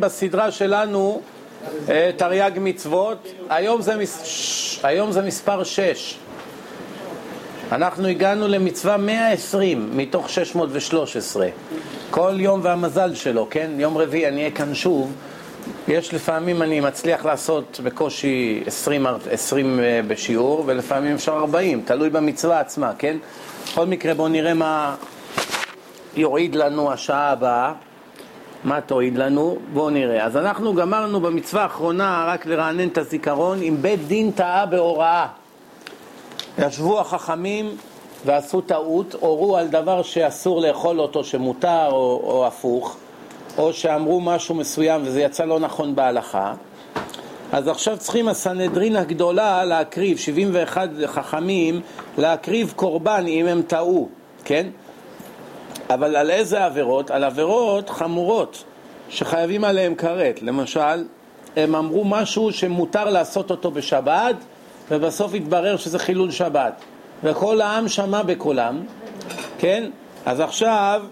בסדרה שלנו אה, תרי"ג מצוות, היום זה, מס... היום זה מספר 6. אנחנו הגענו למצווה 120 מתוך 613. כל יום והמזל שלו, כן? יום רביעי אני אהיה כאן שוב. יש לפעמים אני מצליח לעשות בקושי 20, 20 אה, בשיעור, ולפעמים אפשר 40, תלוי במצווה עצמה, כן? בכל מקרה בואו נראה מה יועיד לנו השעה הבאה. מה תועיד לנו? בואו נראה. אז אנחנו גמרנו במצווה האחרונה, רק לרענן את הזיכרון, אם בית דין טעה בהוראה. ישבו החכמים ועשו טעות, הורו על דבר שאסור לאכול אותו, שמותר או, או הפוך, או שאמרו משהו מסוים וזה יצא לא נכון בהלכה. אז עכשיו צריכים הסנהדרין הגדולה להקריב, 71 חכמים, להקריב קורבן אם הם טעו, כן? אבל על איזה עבירות? על עבירות חמורות שחייבים עליהן כרת. למשל, הם אמרו משהו שמותר לעשות אותו בשבת, ובסוף התברר שזה חילול שבת. וכל העם שמע בקולם, כן? אז עכשיו,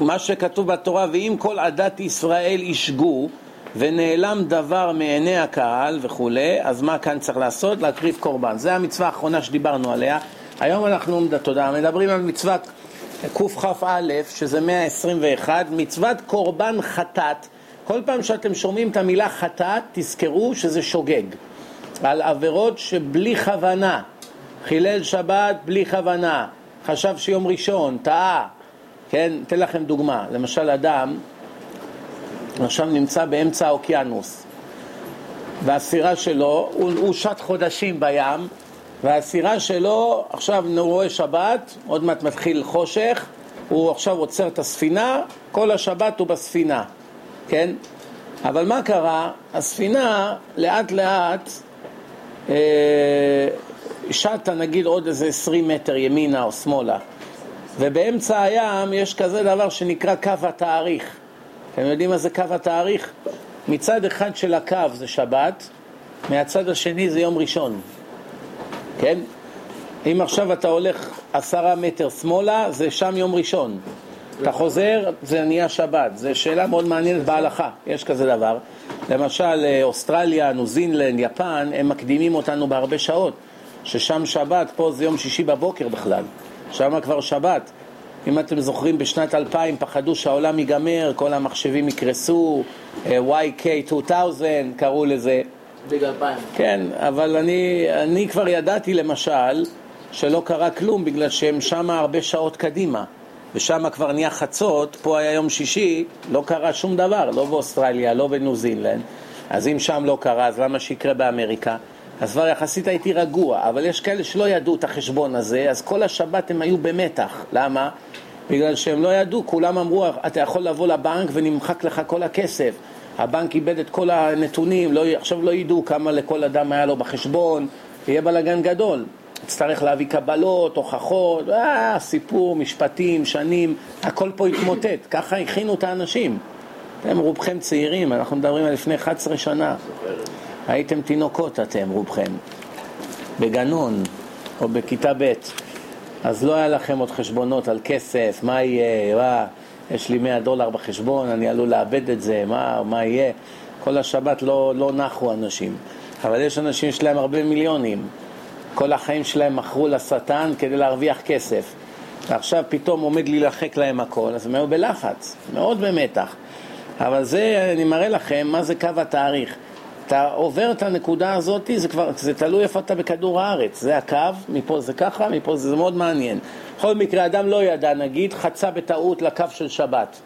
מה שכתוב בתורה, ואם כל עדת ישראל ישגו, ונעלם דבר מעיני הקהל וכולי, אז מה כאן צריך לעשות? להקריב קורבן. זו המצווה האחרונה שדיברנו עליה. היום אנחנו, תודה, מדברים על מצוות קכ"א, שזה 121, מצוות קורבן חטאת. כל פעם שאתם שומעים את המילה חטאת, תזכרו שזה שוגג. על עבירות שבלי כוונה, חילל שבת בלי כוונה, חשב שיום ראשון, טעה, כן? אתן לכם דוגמה, למשל אדם עכשיו נמצא באמצע האוקיינוס והסירה שלו, הוא, הוא שט חודשים בים והסירה שלו, עכשיו הוא רואה שבת, עוד מעט מתחיל חושך, הוא עכשיו עוצר את הספינה, כל השבת הוא בספינה, כן? אבל מה קרה? הספינה לאט לאט אה, שטה נגיד עוד איזה עשרים מטר ימינה או שמאלה ובאמצע הים יש כזה דבר שנקרא קו התאריך אתם יודעים מה זה קו התאריך? מצד אחד של הקו זה שבת, מהצד השני זה יום ראשון כן? אם עכשיו אתה הולך עשרה מטר שמאלה, זה שם יום ראשון. אתה חוזר, זה נהיה שבת. זו שאלה מאוד מעניינת בהלכה, יש כזה דבר. למשל, אה, אוסטרליה, ניו זינלנד, יפן, הם מקדימים אותנו בהרבה שעות. ששם שבת, פה זה יום שישי בבוקר בכלל. שם כבר שבת. אם אתם זוכרים, בשנת 2000 פחדו שהעולם ייגמר, כל המחשבים יקרסו, אה, YK 2000 קראו לזה. ביג 2000. כן, אבל אני, אני כבר ידעתי למשל שלא קרה כלום בגלל שהם שם הרבה שעות קדימה ושם כבר נהיה חצות, פה היה יום שישי, לא קרה שום דבר, לא באוסטרליה, לא בניו זינלנד אז אם שם לא קרה, אז למה שיקרה באמריקה? אז כבר יחסית הייתי רגוע, אבל יש כאלה שלא ידעו את החשבון הזה, אז כל השבת הם היו במתח. למה? בגלל שהם לא ידעו, כולם אמרו, אתה יכול לבוא לבנק ונמחק לך כל הכסף. הבנק איבד את כל הנתונים, לא, עכשיו לא ידעו כמה לכל אדם היה לו בחשבון, יהיה בלאגן גדול. יצטרך להביא קבלות, הוכחות, אה, סיפור, משפטים, שנים, הכל פה יתמוטט. ככה הכינו את האנשים. אתם רובכם צעירים, אנחנו מדברים על לפני 11 שנה. הייתם תינוקות אתם, רובכם. בגנון או בכיתה ב'. אז לא היה לכם עוד חשבונות על כסף, מה יהיה, מה... יש לי 100 דולר בחשבון, אני עלול לאבד את זה, מה, מה יהיה? כל השבת לא, לא נחו אנשים. אבל יש אנשים שיש להם הרבה מיליונים. כל החיים שלהם מכרו לשטן כדי להרוויח כסף. ועכשיו פתאום עומד להילחק להם הכל, אז הם היו בלחץ, מאוד במתח. אבל זה, אני מראה לכם מה זה קו התאריך. אתה עובר את הנקודה הזאת, זה כבר, זה תלוי איפה אתה בכדור הארץ, זה הקו, מפה זה ככה, מפה זה, זה מאוד מעניין. בכל מקרה, אדם לא ידע, נגיד, חצה בטעות לקו של שבת.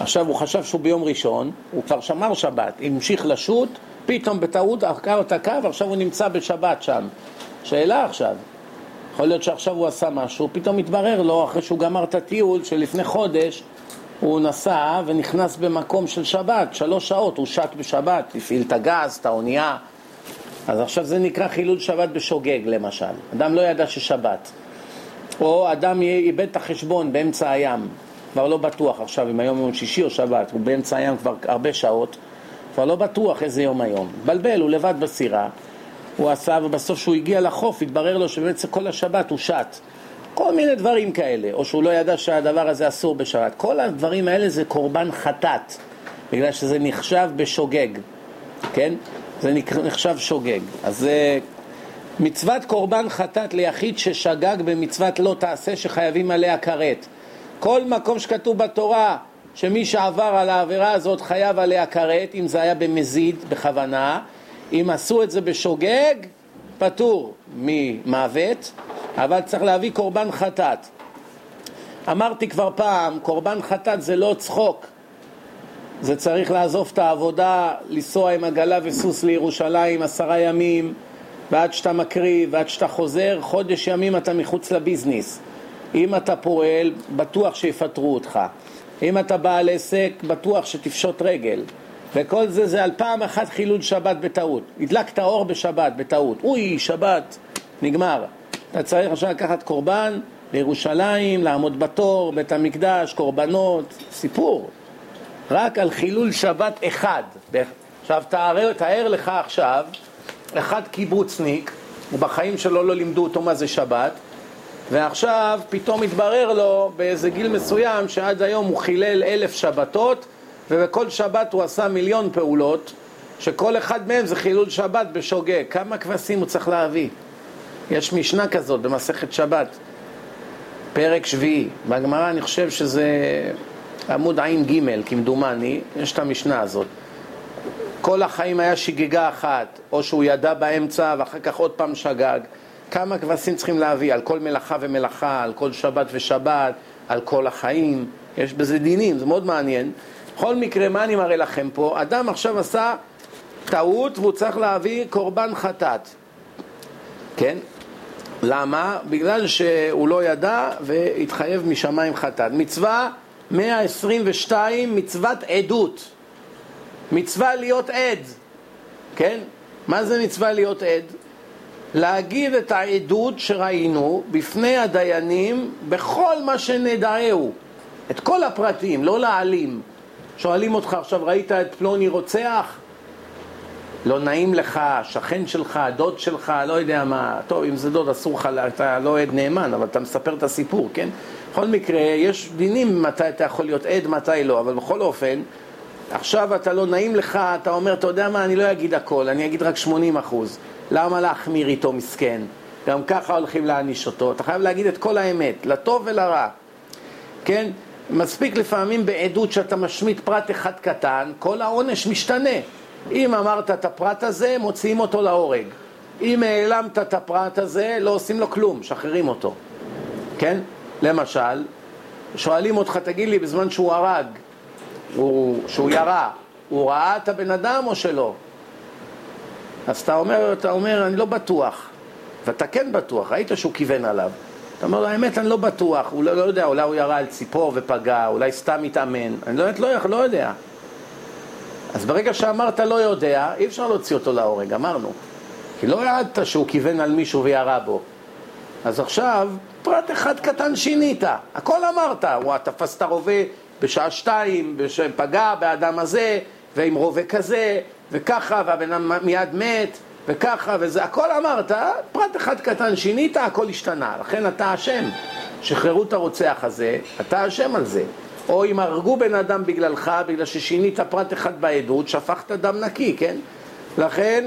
עכשיו הוא חשב שהוא ביום ראשון, הוא כבר שמר שבת, המשיך לשוט, פתאום בטעות עקר את הקו, עכשיו הוא נמצא בשבת שם. שאלה עכשיו, יכול להיות שעכשיו הוא עשה משהו, פתאום התברר לו, אחרי שהוא גמר את הטיול שלפני חודש, הוא נסע ונכנס במקום של שבת, שלוש שעות, הוא שט בשבת, הפעיל את הגז, את האונייה. אז עכשיו זה נקרא חילול שבת בשוגג למשל. אדם לא ידע ששבת. או אדם איבד את החשבון באמצע הים, כבר לא בטוח עכשיו אם היום יום שישי או שבת, הוא באמצע הים כבר הרבה שעות, כבר לא בטוח איזה יום היום. בלבל, הוא לבד בסירה, הוא עשה, ובסוף כשהוא הגיע לחוף התברר לו שבעצם כל השבת הוא שט. כל מיני דברים כאלה, או שהוא לא ידע שהדבר הזה אסור בשבת. כל הדברים האלה זה קורבן חטאת, בגלל שזה נחשב בשוגג, כן? זה נחשב שוגג. אז זה מצוות קורבן חטאת ליחיד ששגג במצוות לא תעשה שחייבים עליה כרת. כל מקום שכתוב בתורה שמי שעבר על העבירה הזאת חייב עליה כרת, אם זה היה במזיד, בכוונה, אם עשו את זה בשוגג, פטור ממוות, אבל צריך להביא קורבן חטאת. אמרתי כבר פעם, קורבן חטאת זה לא צחוק. זה צריך לעזוב את העבודה, לנסוע עם עגלה וסוס לירושלים עשרה ימים, ועד שאתה מקריב, ועד שאתה חוזר, חודש ימים אתה מחוץ לביזנס. אם אתה פועל, בטוח שיפטרו אותך. אם אתה בעל עסק, בטוח שתפשוט רגל. וכל זה זה על פעם אחת חילול שבת בטעות. הדלקת אור בשבת בטעות. אוי, שבת, נגמר. אתה צריך עכשיו לקחת קורבן לירושלים, לעמוד בתור, בית המקדש, קורבנות, סיפור. רק על חילול שבת אחד. עכשיו תאר, תאר לך עכשיו, אחד קיבוצניק, ובחיים שלו לא לימדו אותו מה זה שבת, ועכשיו פתאום התברר לו באיזה גיל מסוים שעד היום הוא חילל אלף שבתות ובכל שבת הוא עשה מיליון פעולות שכל אחד מהם זה חילול שבת בשוגג. כמה כבשים הוא צריך להביא? יש משנה כזאת במסכת שבת, פרק שביעי. בגמרא אני חושב שזה עמוד ע"ג, כמדומני, יש את המשנה הזאת. כל החיים היה שגיגה אחת, או שהוא ידע באמצע ואחר כך עוד פעם שגג. כמה כבשים צריכים להביא על כל מלאכה ומלאכה, על כל שבת ושבת, על כל החיים. יש בזה דינים, זה מאוד מעניין. בכל מקרה, מה אני מראה לכם פה? אדם עכשיו עשה טעות והוא צריך להביא קורבן חטאת. כן? למה? בגלל שהוא לא ידע והתחייב משמיים חטאת. מצווה 122, מצוות עדות. מצווה להיות עד, כן? מה זה מצווה להיות עד? להגיד את העדות שראינו בפני הדיינים בכל מה שנדעהו, את כל הפרטים, לא להעלים. שואלים אותך עכשיו, ראית את פלוני רוצח? לא נעים לך, שכן שלך, דוד שלך, לא יודע מה, טוב, אם זה דוד אסור לך, אתה לא עד נאמן, אבל אתה מספר את הסיפור, כן? בכל מקרה, יש דינים מתי אתה יכול להיות עד, מתי לא, אבל בכל אופן, עכשיו אתה לא נעים לך, אתה אומר, אתה יודע מה, אני לא אגיד הכל, אני אגיד רק 80 אחוז. למה להחמיר איתו מסכן? גם ככה הולכים להעניש אותו. אתה חייב להגיד את כל האמת, לטוב ולרע. כן? מספיק לפעמים בעדות שאתה משמיט פרט אחד קטן, כל העונש משתנה. אם אמרת את הפרט הזה, מוציאים אותו להורג. אם העלמת את הפרט הזה, לא עושים לו כלום, שחררים אותו. כן? למשל, שואלים אותך, תגיד לי, בזמן שהוא הרג, הוא, שהוא ירה, הוא ראה את הבן אדם או שלא? אז אתה אומר, אתה אומר, אני לא בטוח. ואתה כן בטוח, ראית שהוא כיוון עליו. אתה אומר לו, האמת, אני לא בטוח, הוא לא, לא יודע, אולי הוא ירה על ציפור ופגע, אולי סתם התאמן, אני לא, לא, לא יודע. אז ברגע שאמרת לא יודע, אי אפשר להוציא אותו להורג, אמרנו. כי לא ידעת שהוא כיוון על מישהו וירה בו. אז עכשיו, פרט אחד קטן שינית, הכל אמרת, וואה, תפסת רובה בשעה שתיים, פגע באדם הזה, ועם רובה כזה, וככה, והבן אדם מיד מת, וככה, וזה, הכל אמרת, פרט אחד קטן שינית, הכל השתנה. לכן אתה אשם. שחררו את הרוצח הזה, אתה אשם על זה. או אם הרגו בן אדם בגללך, בגלל ששינית פרט אחד בעדות, שפכת דם נקי, כן? לכן,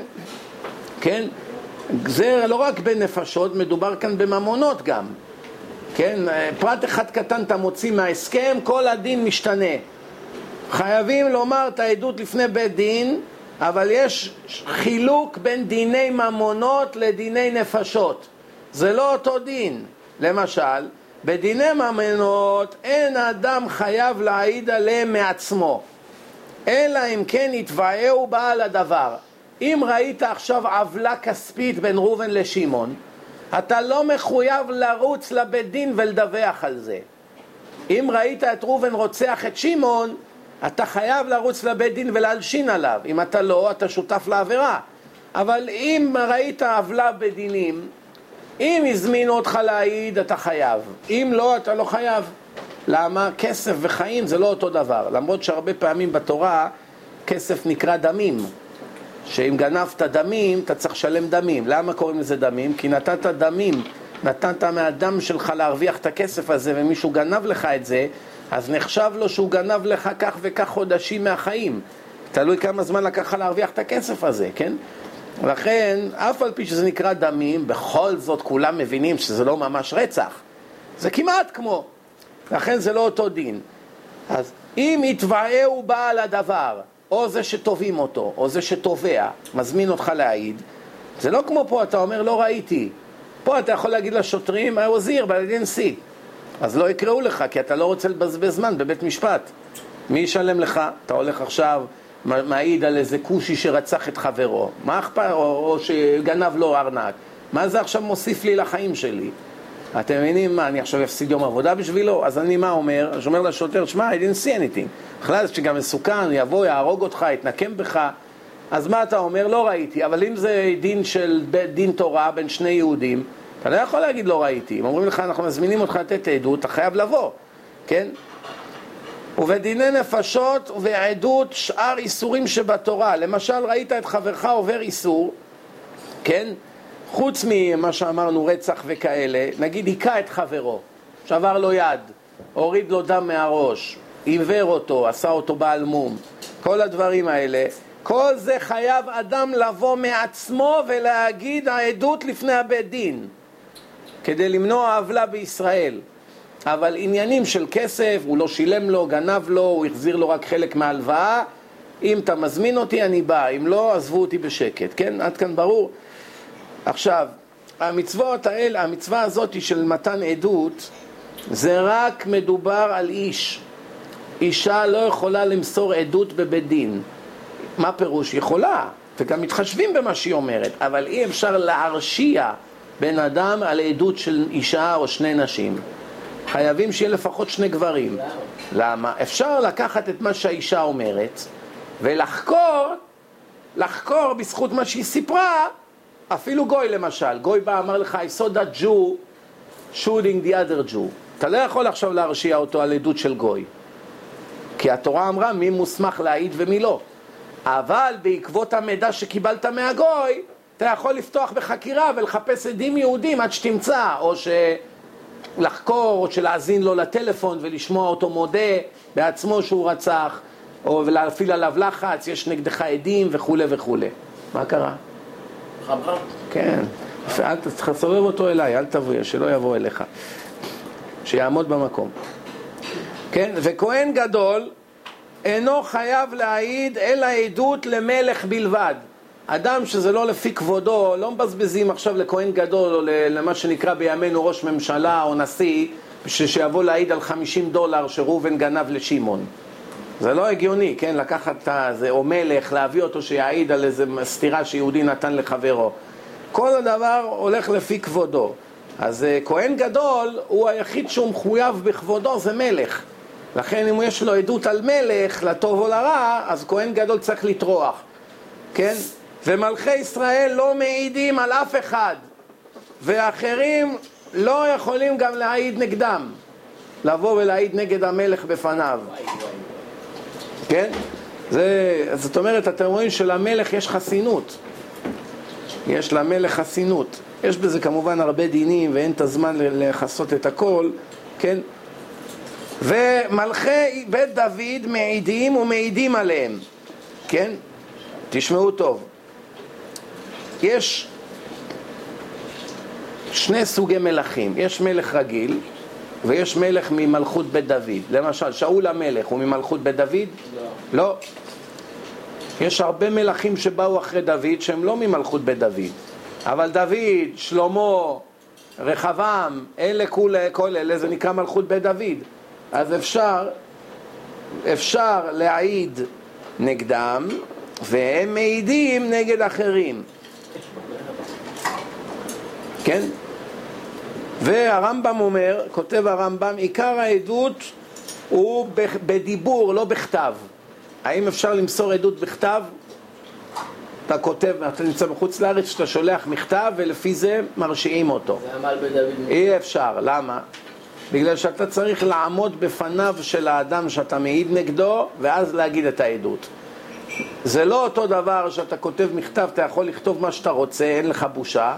כן, זה לא רק בנפשות, מדובר כאן בממונות גם. כן, פרט אחד קטן אתה מוציא מההסכם, כל הדין משתנה. חייבים לומר את העדות לפני בית דין, אבל יש חילוק בין דיני ממונות לדיני נפשות. זה לא אותו דין. למשל, בדיני ממונות אין אדם חייב להעיד עליהם מעצמו, אלא אם כן יתבעהו בעל הדבר. אם ראית עכשיו עוולה כספית בין ראובן לשמעון, אתה לא מחויב לרוץ לבית דין ולדווח על זה. אם ראית את ראובן רוצח את שמעון, אתה חייב לרוץ לבית דין ולהלשין עליו. אם אתה לא, אתה שותף לעבירה. אבל אם ראית עוולה בדינים, אם הזמינו אותך להעיד, אתה חייב. אם לא, אתה לא חייב. למה? כסף וחיים זה לא אותו דבר. למרות שהרבה פעמים בתורה כסף נקרא דמים. שאם גנבת דמים, אתה צריך לשלם דמים. למה קוראים לזה דמים? כי נתת דמים נתנת מהדם שלך להרוויח את הכסף הזה ומישהו גנב לך את זה, אז נחשב לו שהוא גנב לך כך וכך חודשים מהחיים. תלוי כמה זמן לקח לך להרוויח את הכסף הזה, כן? לכן, אף על פי שזה נקרא דמים, בכל זאת כולם מבינים שזה לא ממש רצח. זה כמעט כמו. לכן זה לא אותו דין. אז אם יתבעהו בעל הדבר, או זה שתובעים אותו, או זה שתובע, מזמין אותך להעיד, זה לא כמו פה, אתה אומר לא ראיתי. פה אתה יכול להגיד לשוטרים, I was here, but I didn't see. אז לא יקראו לך, כי אתה לא רוצה לבזבז זמן בבית משפט. מי ישלם לך? אתה הולך עכשיו, מעיד על איזה כושי שרצח את חברו. מה אכפת? או, או שגנב לו ארנק. מה זה עכשיו מוסיף לי לחיים שלי? אתם מבינים מה, אני עכשיו אפסיד יום עבודה בשבילו? אז אני מה אומר? אני אומר לשוטר, שמע, I didn't see anything. בכלל שגם מסוכן, יבוא, יהרוג אותך, יתנקם בך. אז מה אתה אומר? לא ראיתי. אבל אם זה דין של דין תורה בין שני יהודים, אתה לא יכול להגיד לא ראיתי. אם אומרים לך, אנחנו מזמינים אותך לתת עדות, אתה חייב לבוא, כן? ובדיני נפשות ובעדות שאר איסורים שבתורה. למשל, ראית את חברך עובר איסור, כן? חוץ ממה שאמרנו, רצח וכאלה, נגיד היכה את חברו, שבר לו יד, הוריד לו דם מהראש, עיוור אותו, עשה אותו בעל מום, כל הדברים האלה, כל זה חייב אדם לבוא מעצמו ולהגיד העדות לפני הבית דין, כדי למנוע עוולה בישראל. אבל עניינים של כסף, הוא לא שילם לו, גנב לו, הוא החזיר לו רק חלק מההלוואה, אם אתה מזמין אותי אני בא, אם לא, עזבו אותי בשקט, כן? עד כאן ברור? עכשיו, המצוות האלה, המצווה הזאת של מתן עדות, זה רק מדובר על איש. אישה לא יכולה למסור עדות בבית דין. מה פירוש? יכולה, וגם מתחשבים במה שהיא אומרת, אבל אי אפשר להרשיע בן אדם על עדות של אישה או שני נשים. חייבים שיהיה לפחות שני גברים. למה? אפשר לקחת את מה שהאישה אומרת ולחקור, לחקור בזכות מה שהיא סיפרה, אפילו גוי למשל, גוי בא אמר לך, I saw that Jew shooting the other Jew. אתה לא יכול עכשיו להרשיע אותו על עדות של גוי. כי התורה אמרה מי מוסמך להעיד ומי לא. אבל בעקבות המידע שקיבלת מהגוי, אתה יכול לפתוח בחקירה ולחפש עדים יהודים עד שתמצא, או שלחקור, או שלהאזין לו לטלפון ולשמוע אותו מודה בעצמו שהוא רצח, או להפעיל עליו לחץ, יש נגדך עדים וכולי וכולי. מה קרה? חבר? כן. אל תסובב אותו אליי, אל תבוא, שלא יבוא אליך. שיעמוד במקום. כן, וכהן גדול אינו חייב להעיד אלא עדות למלך בלבד. אדם שזה לא לפי כבודו, לא מבזבזים עכשיו לכהן גדול או למה שנקרא בימינו ראש ממשלה או נשיא, בשביל שיבוא להעיד על 50 דולר שראובן גנב לשמעון. זה לא הגיוני, כן? לקחת את זה, או מלך, להביא אותו שיעיד על איזה סתירה שיהודי נתן לחברו. כל הדבר הולך לפי כבודו. אז אה, כהן גדול, הוא היחיד שהוא מחויב בכבודו, זה מלך. לכן אם יש לו עדות על מלך, לטוב או לרע, אז כהן גדול צריך לטרוח, כן? ומלכי ישראל לא מעידים על אף אחד, ואחרים לא יכולים גם להעיד נגדם, לבוא ולהעיד נגד המלך בפניו. כן? זה, זאת אומרת, אתם רואים שלמלך יש חסינות. יש למלך חסינות. יש בזה כמובן הרבה דינים ואין את הזמן לכסות את הכל, כן? ומלכי בית דוד מעידים ומעידים עליהם, כן? תשמעו טוב. יש שני סוגי מלכים, יש מלך רגיל ויש מלך ממלכות בית דוד. למשל, שאול המלך הוא ממלכות בית דוד? לא. לא. יש הרבה מלכים שבאו אחרי דוד שהם לא ממלכות בית דוד. אבל דוד, שלמה, רחבעם, אלה כולי, כל אלה, זה נקרא מלכות בית דוד. אז אפשר, אפשר להעיד נגדם, והם מעידים נגד אחרים. כן? והרמב"ם אומר, כותב הרמב"ם, עיקר העדות הוא בדיבור, לא בכתב. האם אפשר למסור עדות בכתב? אתה כותב, אתה נמצא בחוץ לארץ, שאתה שולח מכתב ולפי זה מרשיעים אותו. זה עמל בדוד. אי אפשר, למה? בגלל שאתה צריך לעמוד בפניו של האדם שאתה מעיד נגדו ואז להגיד את העדות. זה לא אותו דבר שאתה כותב מכתב, אתה יכול לכתוב מה שאתה רוצה, אין לך בושה,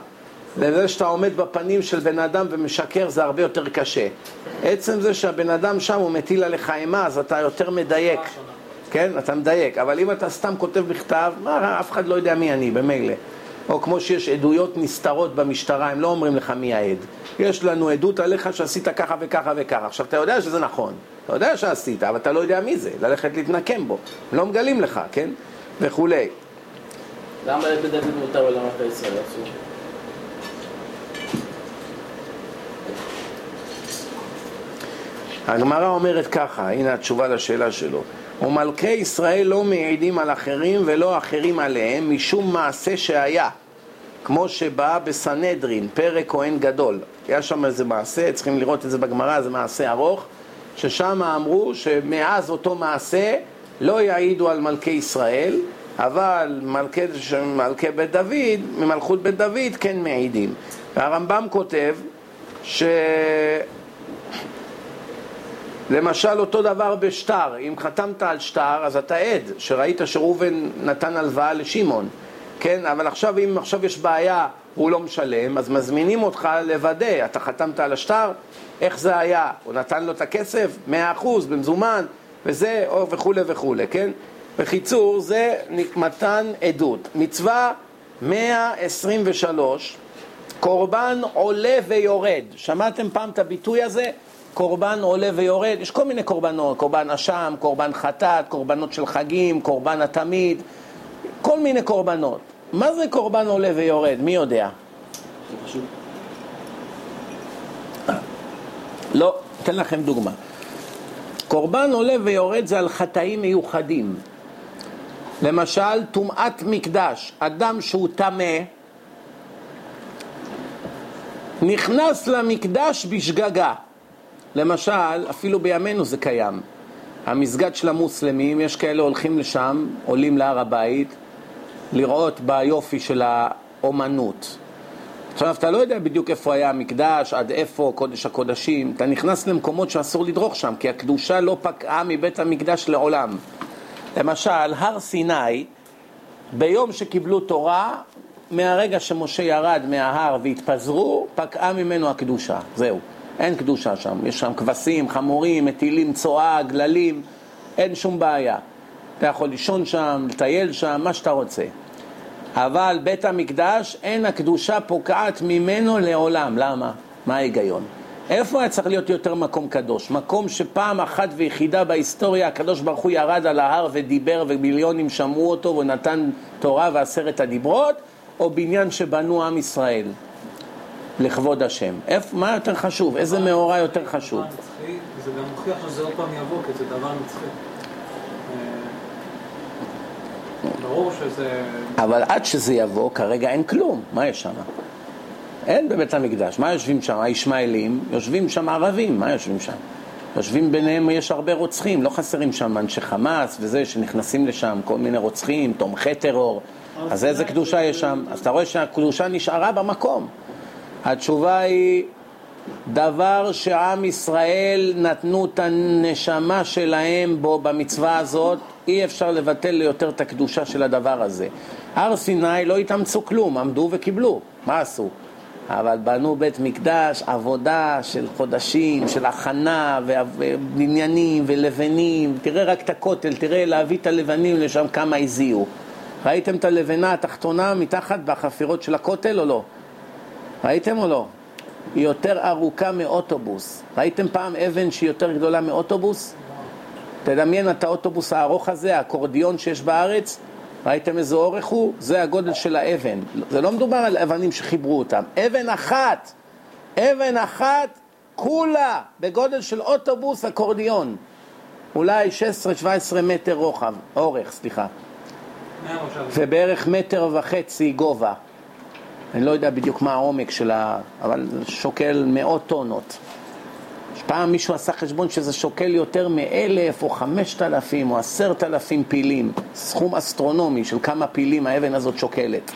לזה שאתה עומד בפנים של בן אדם ומשקר זה הרבה יותר קשה. עצם זה שהבן אדם שם הוא מטיל עליך אימה, אז אתה יותר מדייק. כן, אתה מדייק, אבל אם אתה סתם כותב מכתב, מה, אף אחד לא יודע מי אני, במילא. או כמו שיש עדויות נסתרות במשטרה, הם לא אומרים לך מי העד. יש לנו עדות עליך שעשית ככה וככה וככה. עכשיו, אתה יודע שזה נכון, אתה יודע שעשית, אבל אתה לא יודע מי זה, ללכת להתנקם בו. הם לא מגלים לך, כן? וכולי. למה לבן דוד מותר ולמה לישראל אסור? הגמרא אומרת ככה, הנה התשובה לשאלה שלו. ומלכי ישראל לא מעידים על אחרים ולא אחרים עליהם משום מעשה שהיה, כמו שבא בסנהדרין, פרק כהן גדול. היה שם איזה מעשה, צריכים לראות את זה בגמרא, זה מעשה ארוך, ששם אמרו שמאז אותו מעשה לא יעידו על מלכי ישראל, אבל מלכי, מלכי בית דוד, ממלכות בית דוד כן מעידים. והרמב"ם כותב ש... למשל אותו דבר בשטר, אם חתמת על שטר אז אתה עד, שראית שראובן נתן הלוואה לשמעון, כן? אבל עכשיו אם עכשיו יש בעיה, הוא לא משלם, אז מזמינים אותך לוודא, אתה חתמת על השטר, איך זה היה? הוא נתן לו את הכסף? מאה אחוז, במזומן, וזה, וכולי וכולי, כן? בקיצור, זה מתן עדות. מצווה 123, קורבן עולה ויורד. שמעתם פעם את הביטוי הזה? קורבן עולה ויורד, יש כל מיני קורבנות, קורבן אשם, קורבן חטאת, קורבנות של חגים, קורבן התמיד, כל מיני קורבנות. מה זה קורבן עולה ויורד? מי יודע? לא, אתן לכם דוגמה. קורבן עולה ויורד זה על חטאים מיוחדים. למשל, טומאת מקדש, אדם שהוא טמא, נכנס למקדש בשגגה. למשל, אפילו בימינו זה קיים. המסגד של המוסלמים, יש כאלה הולכים לשם, עולים להר הבית, לראות ביופי של האומנות. עכשיו, אתה לא יודע בדיוק איפה היה המקדש, עד איפה, קודש הקודשים. אתה נכנס למקומות שאסור לדרוך שם, כי הקדושה לא פקעה מבית המקדש לעולם. למשל, הר סיני, ביום שקיבלו תורה, מהרגע שמשה ירד מההר והתפזרו, פקעה ממנו הקדושה. זהו. אין קדושה שם. יש שם כבשים, חמורים, מטילים צואה, גללים, אין שום בעיה. אתה יכול לישון שם, לטייל שם, מה שאתה רוצה. אבל בית המקדש, אין הקדושה פוקעת ממנו לעולם. למה? מה ההיגיון? איפה היה צריך להיות יותר מקום קדוש? מקום שפעם אחת ויחידה בהיסטוריה הקדוש ברוך הוא ירד על ההר ודיבר ומיליונים שמעו אותו ונתן תורה ועשרת הדיברות, או בניין שבנו עם ישראל? לכבוד השם. איפ, מה יותר חשוב? איזה מאורע יותר חשוב? זה גם מוכיח שזה עוד פעם יבוא, כי זה דבר נצחי. אה, ברור שזה... אבל עד שזה יבוא, כרגע אין כלום. מה יש שם? אין בבית המקדש. מה יושבים שם? הישמעאלים, יושבים שם ערבים, מה יושבים שם? יושבים ביניהם, יש הרבה רוצחים, לא חסרים שם אנשי חמאס וזה, שנכנסים לשם, כל מיני רוצחים, תומכי טרור. אז איזה קדושה יש שם? אז אתה רואה שהקדושה נשארה במקום. התשובה היא דבר שעם ישראל נתנו את הנשמה שלהם בו במצווה הזאת, אי אפשר לבטל ליותר את הקדושה של הדבר הזה. הר סיני לא התאמצו כלום, עמדו וקיבלו, מה עשו? אבל בנו בית מקדש, עבודה של חודשים, של הכנה ובניינים ולבנים, תראה רק את הכותל, תראה להביא את הלבנים לשם כמה הזיעו. ראיתם את הלבנה התחתונה מתחת בחפירות של הכותל או לא? ראיתם או לא? היא יותר ארוכה מאוטובוס. ראיתם פעם אבן שהיא יותר גדולה מאוטובוס? תדמיין את האוטובוס הארוך הזה, האקורדיון שיש בארץ, ראיתם איזה אורך הוא? זה הגודל של האבן. זה לא מדובר על אבנים שחיברו אותם. אבן אחת, אבן אחת, כולה בגודל של אוטובוס אקורדיון. אולי 16-17 מטר רוחב, אורך, סליחה. ובערך מטר וחצי גובה. אני לא יודע בדיוק מה העומק שלה, אבל שוקל מאות טונות. פעם מישהו עשה חשבון שזה שוקל יותר מאלף או חמשת אלפים או עשרת אלפים פילים, סכום אסטרונומי של כמה פילים האבן הזאת שוקלת.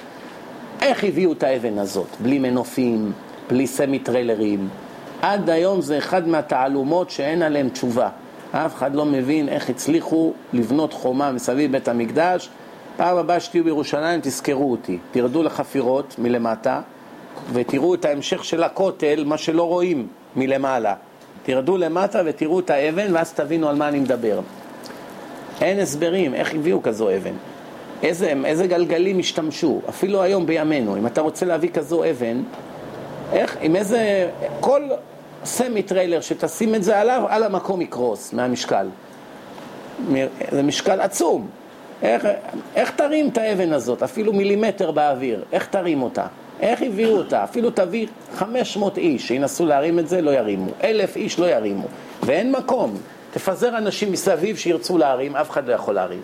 איך הביאו את האבן הזאת? בלי מנופים, בלי semi-trailers. עד היום זה אחד מהתעלומות שאין עליהן תשובה. אף אחד לא מבין איך הצליחו לבנות חומה מסביב בית המקדש פעם הבאה שתהיו בירושלים תזכרו אותי, תרדו לחפירות מלמטה, ותראו את ההמשך של הכותל, מה שלא רואים מלמעלה. תרדו למטה ותראו את האבן, ואז תבינו על מה אני מדבר. אין הסברים, איך הביאו כזו אבן. איזה, איזה גלגלים השתמשו, אפילו היום בימינו, אם אתה רוצה להביא כזו אבן, איך, עם איזה, כל semi-trailer שתשים את זה עליו, על המקום יקרוס מהמשקל. זה משקל עצום. איך, איך תרים את האבן הזאת, אפילו מילימטר באוויר, איך תרים אותה? איך הביאו אותה? אפילו תביא 500 איש שינסו להרים את זה, לא ירימו. אלף איש לא ירימו. ואין מקום. תפזר אנשים מסביב שירצו להרים, אף אחד לא יכול להרים.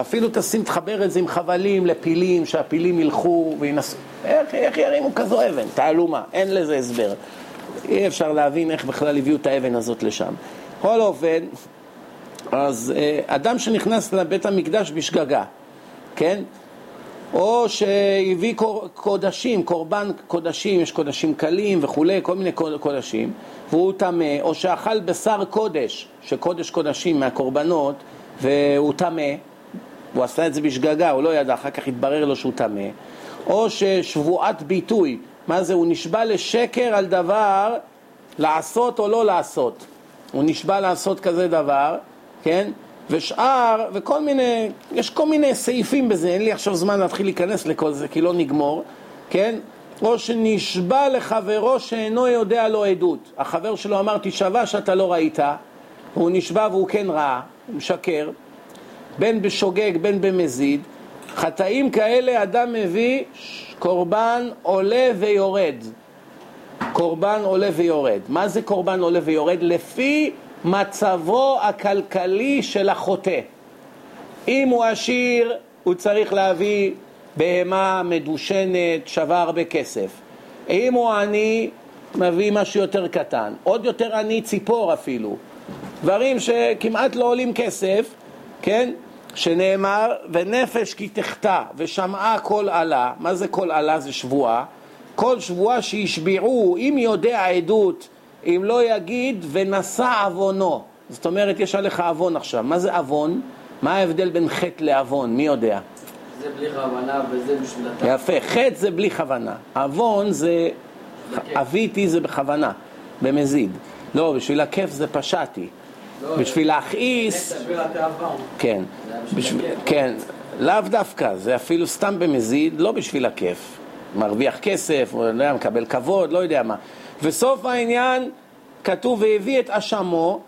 אפילו תשים, תחבר את זה עם חבלים לפילים, שהפילים ילכו וינסו. איך, איך ירימו כזו אבן? תעלומה, אין לזה הסבר. אי אפשר להבין איך בכלל הביאו את האבן הזאת לשם. בכל אופן, אז אה, אדם שנכנס לבית המקדש בשגגה, כן? או שהביא קודשים, קורבן קודשים, יש קודשים קלים וכולי, כל מיני קודשים, והוא טמא, או שאכל בשר קודש, שקודש קודשים מהקורבנות, והוא טמא, הוא עשה את זה בשגגה, הוא לא ידע, אחר כך התברר לו שהוא טמא, או ששבועת ביטוי, מה זה? הוא נשבע לשקר על דבר לעשות או לא לעשות. הוא נשבע לעשות כזה דבר, כן? ושאר, וכל מיני, יש כל מיני סעיפים בזה, אין לי עכשיו זמן להתחיל להיכנס לכל זה כי לא נגמור, כן? או שנשבע לחברו שאינו יודע לו עדות. החבר שלו אמר, תשבע שאתה לא ראית, הוא נשבע והוא כן ראה, הוא משקר, בין בשוגג בין במזיד. חטאים כאלה אדם מביא קורבן עולה ויורד. קורבן עולה ויורד. מה זה קורבן עולה ויורד? לפי מצבו הכלכלי של החוטא. אם הוא עשיר, הוא צריך להביא בהמה מדושנת, שווה הרבה כסף. אם הוא עני, מביא משהו יותר קטן. עוד יותר עני, ציפור אפילו. דברים שכמעט לא עולים כסף, כן? שנאמר, ונפש כי תחטא, ושמעה כל עלה, מה זה כל עלה? זה שבועה. כל שבועה שהשביעו, אם יודע עדות, אם לא יגיד ונשא עוונו. זאת אומרת, יש עליך עוון עכשיו. מה זה עוון? מה ההבדל בין חטא לעוון? מי יודע? זה בלי כוונה וזה בשביל. יפה, חטא זה בלי כוונה. עוון זה, אביתי זה בכוונה, במזיד. לא, בשביל הכיף זה פשעתי. לא, בשביל להכעיס. כן, בשביל, כן, לאו דווקא, זה אפילו סתם במזיד, לא בשביל הכיף. מרוויח כסף, לא יודע, מקבל כבוד, לא יודע מה. וסוף העניין, כתוב והביא את אשמו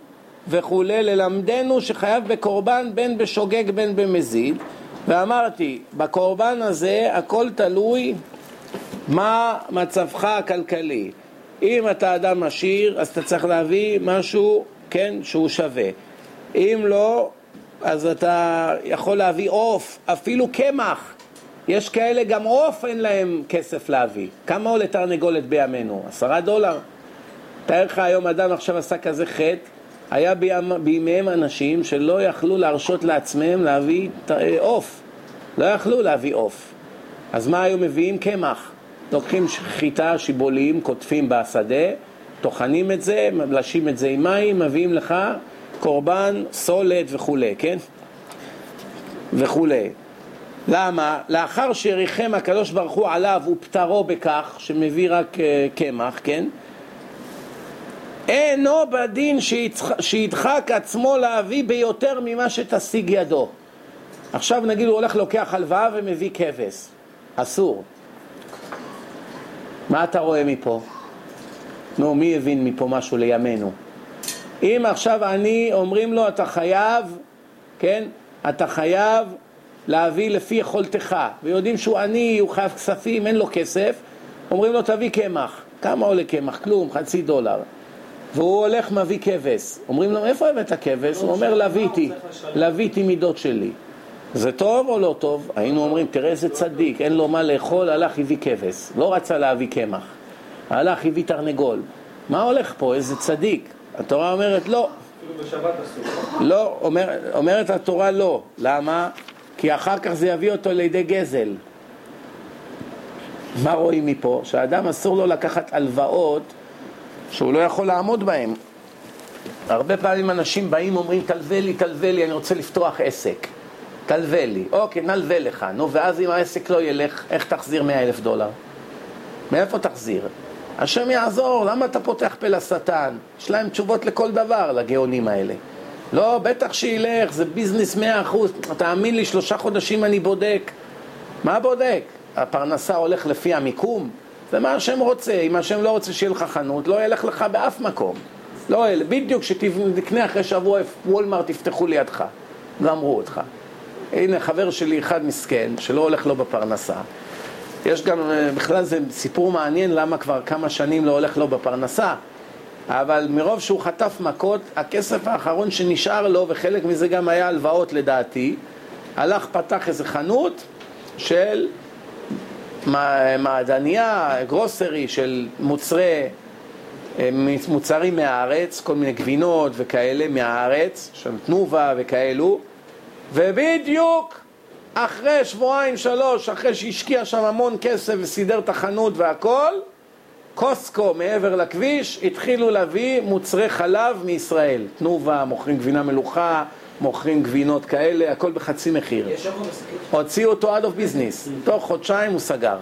וכולי, ללמדנו שחייב בקורבן בין בשוגג בין במזיד. ואמרתי, בקורבן הזה הכל תלוי מה מצבך הכלכלי. אם אתה אדם עשיר, אז אתה צריך להביא משהו, כן, שהוא שווה. אם לא, אז אתה יכול להביא עוף, אפילו קמח. יש כאלה גם עוף אין להם כסף להביא. כמה עולה תרנגולת בימינו? עשרה דולר. תאר לך היום אדם עכשיו עשה כזה חטא, היה בימיהם אנשים שלא יכלו להרשות לעצמם להביא עוף. לא יכלו להביא עוף. אז מה היו מביאים? קמח. לוקחים חיטה, שיבולים, קוטפים בשדה, טוחנים את זה, מלשים את זה עם מים, מביאים לך קורבן, סולת וכולי, כן? וכולי. למה? לאחר שריחם הקדוש ברוך הוא עליו ופטרו בכך, שמביא רק uh, קמח, כן? אינו בדין שידחק עצמו להביא ביותר ממה שתשיג ידו. עכשיו נגיד הוא הולך לוקח הלוואה ומביא כבש, אסור. מה אתה רואה מפה? נו, מי הבין מפה משהו לימינו? אם עכשיו אני, אומרים לו אתה חייב, כן? אתה חייב להביא לפי יכולתך, ויודעים שהוא עני, הוא חייב כספים, אין לו כסף, אומרים לו תביא קמח. כמה עולה קמח? כלום, חצי דולר. והוא הולך מביא כבש. אומרים לו, איפה הבאת כבש? הוא אומר, לוויתי, לוויתי מידות שלי. זה טוב או לא טוב? היינו אומרים, תראה איזה צדיק, אין לו מה לאכול, הלך הביא כבש. לא רצה להביא קמח. הלך הביא תרנגול. מה הולך פה? איזה צדיק. התורה אומרת לא. אפילו בשבת אסור. לא, אומר, אומרת התורה לא. למה? כי אחר כך זה יביא אותו לידי גזל. מה רואים מפה? שהאדם אסור לו לקחת הלוואות שהוא לא יכול לעמוד בהן. הרבה פעמים אנשים באים ואומרים, תלווה לי, תלווה לי, אני רוצה לפתוח עסק. תלווה לי. אוקיי, נלווה לך. נו, ואז אם העסק לא ילך, איך תחזיר מאה אלף דולר? מאיפה תחזיר? השם יעזור, למה אתה פותח פה לשטן? יש להם תשובות לכל דבר, לגאונים האלה. לא, בטח שילך, זה ביזנס מאה אחוז. תאמין לי, שלושה חודשים אני בודק. מה בודק? הפרנסה הולך לפי המיקום? זה מה השם רוצה. אם השם לא רוצה שיהיה לך חנות, לא ילך לך באף מקום. לא, בדיוק כשתקנה אחרי שבוע וולמרט יפתחו לידך. גמרו אותך. הנה חבר שלי אחד מסכן, שלא הולך לו בפרנסה. יש גם, אה, בכלל זה סיפור מעניין למה כבר כמה שנים לא הולך לו בפרנסה. אבל מרוב שהוא חטף מכות, הכסף האחרון שנשאר לו, וחלק מזה גם היה הלוואות לדעתי, הלך פתח איזה חנות של מעדניה, גרוסרי, של מוצרי, אה, מוצרים מהארץ, כל מיני גבינות וכאלה מהארץ, של תנובה וכאלו, ובדיוק אחרי שבועיים שלוש, אחרי שהשקיע שם המון כסף וסידר את החנות והכל, קוסקו מעבר לכביש התחילו להביא מוצרי חלב מישראל. תנובה, מוכרים גבינה מלוכה, מוכרים גבינות כאלה, הכל בחצי מחיר. הוציאו אותו out of business, תוך חודשיים הוא סגר.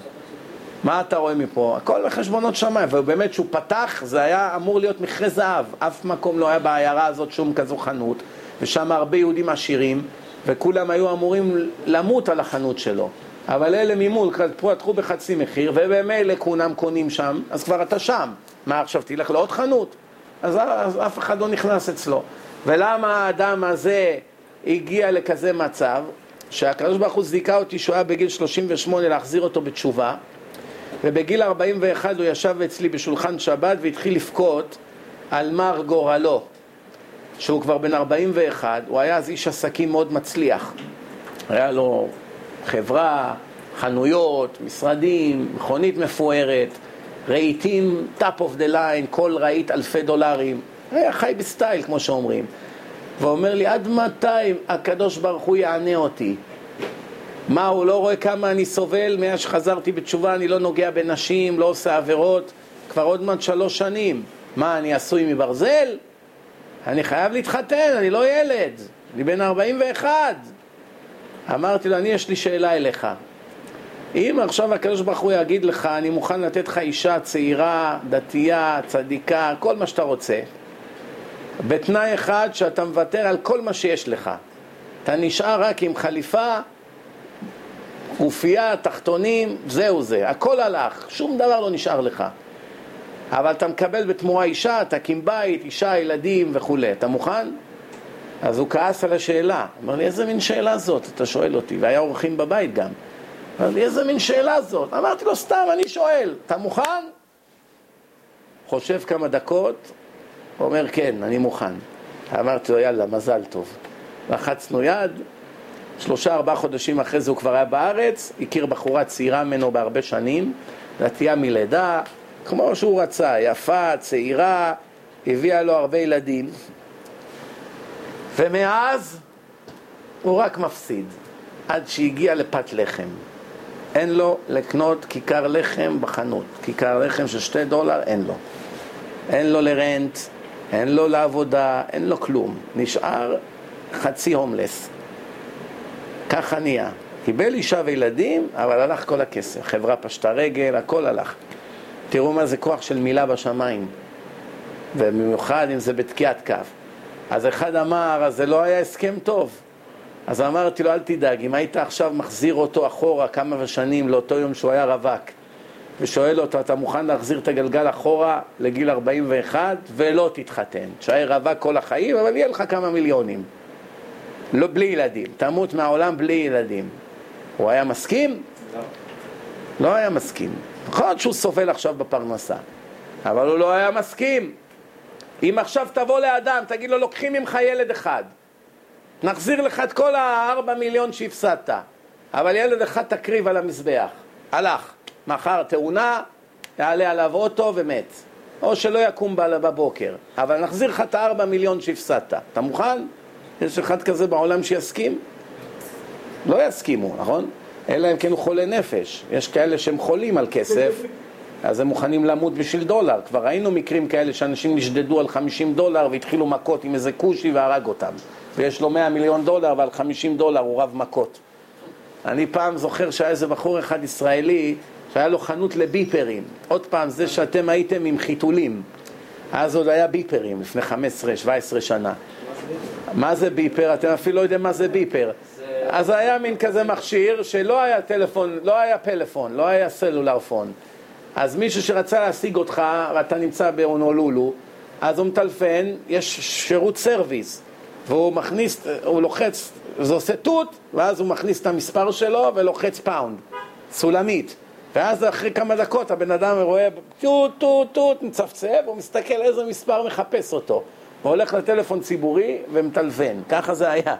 מה אתה רואה מפה? הכל בחשבונות שמיים, ובאמת שהוא פתח, זה היה אמור להיות מכרה זהב. אף מקום לא היה בעיירה הזאת שום כזו חנות, ושם הרבה יהודים עשירים, וכולם היו אמורים למות על החנות שלו. אבל אלה ממול פתחו בחצי מחיר, ובמילא כולם קונים שם, אז כבר אתה שם. מה עכשיו, תלך לעוד חנות? אז, אז אף אחד לא נכנס אצלו. ולמה האדם הזה הגיע לכזה מצב, שהקדוש ברוך הוא זיכה אותי שהוא היה בגיל 38 להחזיר אותו בתשובה, ובגיל 41 הוא ישב אצלי בשולחן שבת והתחיל לבכות על מר גורלו, שהוא כבר בן 41, הוא היה אז איש עסקים מאוד מצליח. היה לו חברה, חנויות, משרדים, מכונית מפוארת, רהיטים top of the line, כל רהיט אלפי דולרים. היה חי בסטייל, כמו שאומרים. ואומר לי, עד מתי הקדוש ברוך הוא יענה אותי? מה, הוא לא רואה כמה אני סובל? מאז שחזרתי בתשובה אני לא נוגע בנשים, לא עושה עבירות, כבר עוד מעט שלוש שנים. מה, אני עשוי מברזל? אני חייב להתחתן, אני לא ילד, אני בן 41. אמרתי לו, אני יש לי שאלה אליך. אם עכשיו הקדוש ברוך הוא יגיד לך, אני מוכן לתת לך אישה צעירה, דתייה, צדיקה, כל מה שאתה רוצה, בתנאי אחד שאתה מוותר על כל מה שיש לך. אתה נשאר רק עם חליפה, גופייה, תחתונים, זהו זה, הכל הלך, שום דבר לא נשאר לך. אבל אתה מקבל בתמורה אישה, תקים בית, אישה, ילדים וכולי. אתה מוכן? אז הוא כעס על השאלה. אמר לי, איזה מין שאלה זאת? אתה שואל אותי, והיה אורחים בבית גם. אמר לי, איזה מין שאלה זאת? אמרתי לו, סתם, אני שואל, אתה מוכן? חושב כמה דקות, אומר, כן, אני מוכן. אמרתי לו, יאללה, מזל טוב. לחצנו יד, שלושה, ארבעה חודשים אחרי זה הוא כבר היה בארץ, הכיר בחורה צעירה ממנו בהרבה שנים, דתייה מלידה, כמו שהוא רצה, יפה, צעירה, הביאה לו הרבה ילדים. ומאז הוא רק מפסיד, עד שהגיע לפת לחם. אין לו לקנות כיכר לחם בחנות. כיכר לחם של שתי דולר, אין לו. אין לו לרנט, אין לו לעבודה, אין לו כלום. נשאר חצי הומלס. ככה נהיה. קיבל אישה וילדים, אבל הלך כל הכסף. חברה פשטה רגל, הכל הלך. תראו מה זה כוח של מילה בשמיים. ובמיוחד אם זה בתקיעת כף. אז אחד אמר, אז זה לא היה הסכם טוב. אז אמרתי לו, אל תדאג, אם היית עכשיו מחזיר אותו אחורה כמה שנים לאותו יום שהוא היה רווק, ושואל אותו, אתה מוכן להחזיר את הגלגל אחורה לגיל 41 ולא תתחתן. תשאר רווק כל החיים, אבל יהיה לך כמה מיליונים. לא, בלי ילדים. תמות מהעולם בלי ילדים. הוא היה מסכים? לא. לא היה מסכים. נכון שהוא סובל עכשיו בפרנסה, אבל הוא לא היה מסכים. אם עכשיו תבוא לאדם, תגיד לו, לוקחים ממך ילד אחד, נחזיר לך את כל הארבע מיליון שהפסדת, אבל ילד אחד תקריב על המזבח. הלך. מחר תאונה, יעלה עליו אוטו ומת. או שלא יקום בבוקר. אבל נחזיר לך את הארבע מיליון שהפסדת. אתה מוכן? יש אחד כזה בעולם שיסכים? לא יסכימו, נכון? אלא אם כן הוא חולה נפש. יש כאלה שהם חולים על כסף, אז הם מוכנים למות בשביל דולר. כבר ראינו מקרים כאלה שאנשים נשדדו על 50 דולר והתחילו מכות עם איזה כושי והרג אותם. ויש לו 100 מיליון דולר ועל 50 דולר הוא רב מכות. אני פעם זוכר שהיה איזה בחור אחד ישראלי שהיה לו חנות לביפרים. עוד פעם, זה שאתם הייתם עם חיתולים. אז עוד היה ביפרים, לפני 15-17 שנה. מה זה ביפר? אתם אפילו לא יודעים מה זה ביפר. אז היה מין כזה מכשיר שלא היה טלפון, לא היה פלאפון, לא היה סלולר פון. אז מישהו שרצה להשיג אותך, ואתה נמצא בהונולולו, אז הוא מטלפן, יש שירות service, והוא מכניס, הוא לוחץ, זה עושה תות, ואז הוא מכניס את המספר שלו ולוחץ pound, סולמית. ואז אחרי כמה דקות הבן אדם רואה טוט, טוט, טוט, מצפצף, הוא מסתכל איזה מספר מחפש אותו. והולך לטלפון ציבורי ומטלפן, ככה זה היה.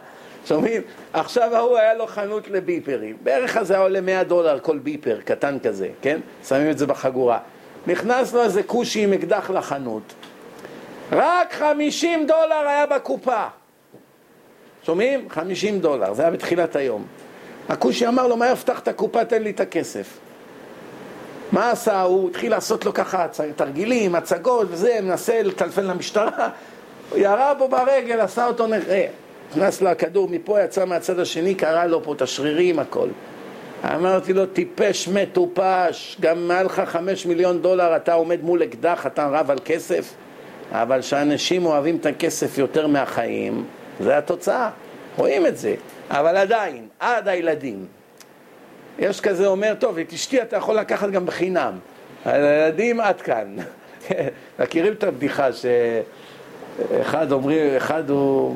שומעים? עכשיו ההוא היה לו חנות לביפרים. בערך זה היה עולה 100 דולר כל ביפר, קטן כזה, כן? שמים את זה בחגורה. נכנס לו איזה כושי עם אקדח לחנות. רק 50 דולר היה בקופה. שומעים? 50 דולר, זה היה בתחילת היום. הכושי אמר לו, מה יפתח את הקופה, תן לי את הכסף. מה עשה? הוא התחיל לעשות לו ככה תרגילים, הצגות וזה, מנסה לטלפן למשטרה, הוא ירה בו ברגל, עשה אותו נכה. נכנס לו הכדור מפה, יצא מהצד השני, קרע לו פה את השרירים, הכל. אמרתי לו, טיפש מטופש, גם מעל לך חמש מיליון דולר אתה עומד מול אקדח, אתה רב על כסף? אבל שאנשים אוהבים את הכסף יותר מהחיים, זה התוצאה, רואים את זה. אבל עדיין, עד הילדים. יש כזה אומר, טוב, את אשתי אתה יכול לקחת גם בחינם. הילדים עד כאן. מכירים את הבדיחה שאחד אומרים, אחד הוא,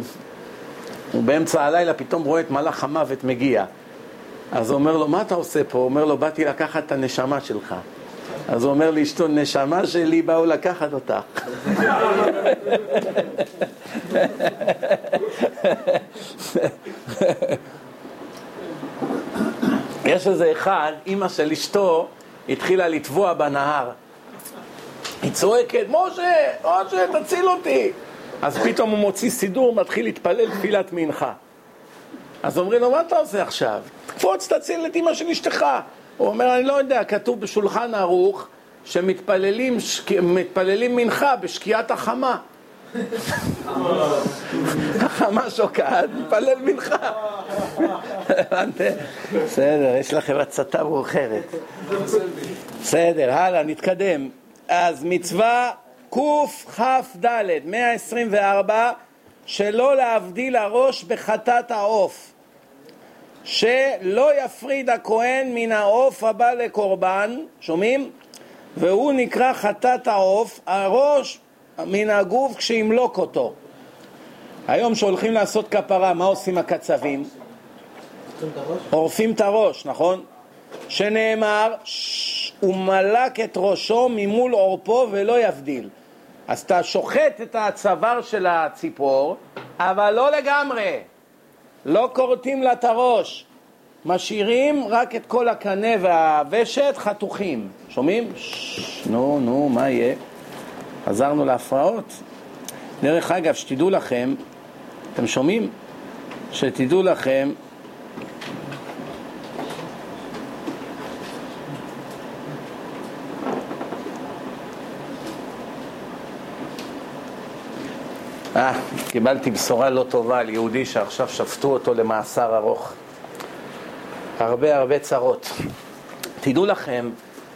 הוא באמצע הלילה פתאום רואה את מלאך המוות מגיע. אז הוא אומר לו, מה אתה עושה פה? הוא אומר לו, באתי לקחת את הנשמה שלך. אז הוא אומר לאשתו, נשמה שלי באו לקחת אותך. יש איזה אחד, אימא של אשתו התחילה לטבוע בנהר. היא צועקת, משה, משה, תציל אותי. אז פתאום הוא מוציא סידור, מתחיל להתפלל תפילת מנחה. אז אומרים לו, מה אתה עושה עכשיו? תקפוץ, תציל את אימא של אשתך. הוא אומר, אני לא יודע, כתוב בשולחן ערוך שמתפללים שק... מנחה בשקיעת החמה. החמה שוקעת, מתפלל מנחה. בסדר, יש לכם הצתה מאוחרת. בסדר, הלאה, נתקדם. אז מצווה קכ"ד, 124, שלא להבדיל הראש בחטאת העוף. שלא יפריד הכהן מן העוף הבא לקורבן, שומעים? והוא נקרא חטאת העוף, הראש מן הגוף כשימלוק אותו. היום שהולכים לעשות כפרה, מה עושים הקצבים? עורפים את הראש, נכון? שנאמר, הוא מלק את ראשו ממול עורפו ולא יבדיל. אז אתה שוחט את הצוואר של הציפור, אבל לא לגמרי. לא כורתים לה את הראש. משאירים רק את כל הקנה והוושת חתוכים. שומעים? נו, נו, מה יהיה? חזרנו להפרעות. דרך אגב, שתדעו לכם, אתם שומעים? שתדעו לכם אה, קיבלתי בשורה לא טובה על יהודי שעכשיו שפטו אותו למאסר ארוך. הרבה הרבה צרות. תדעו לכם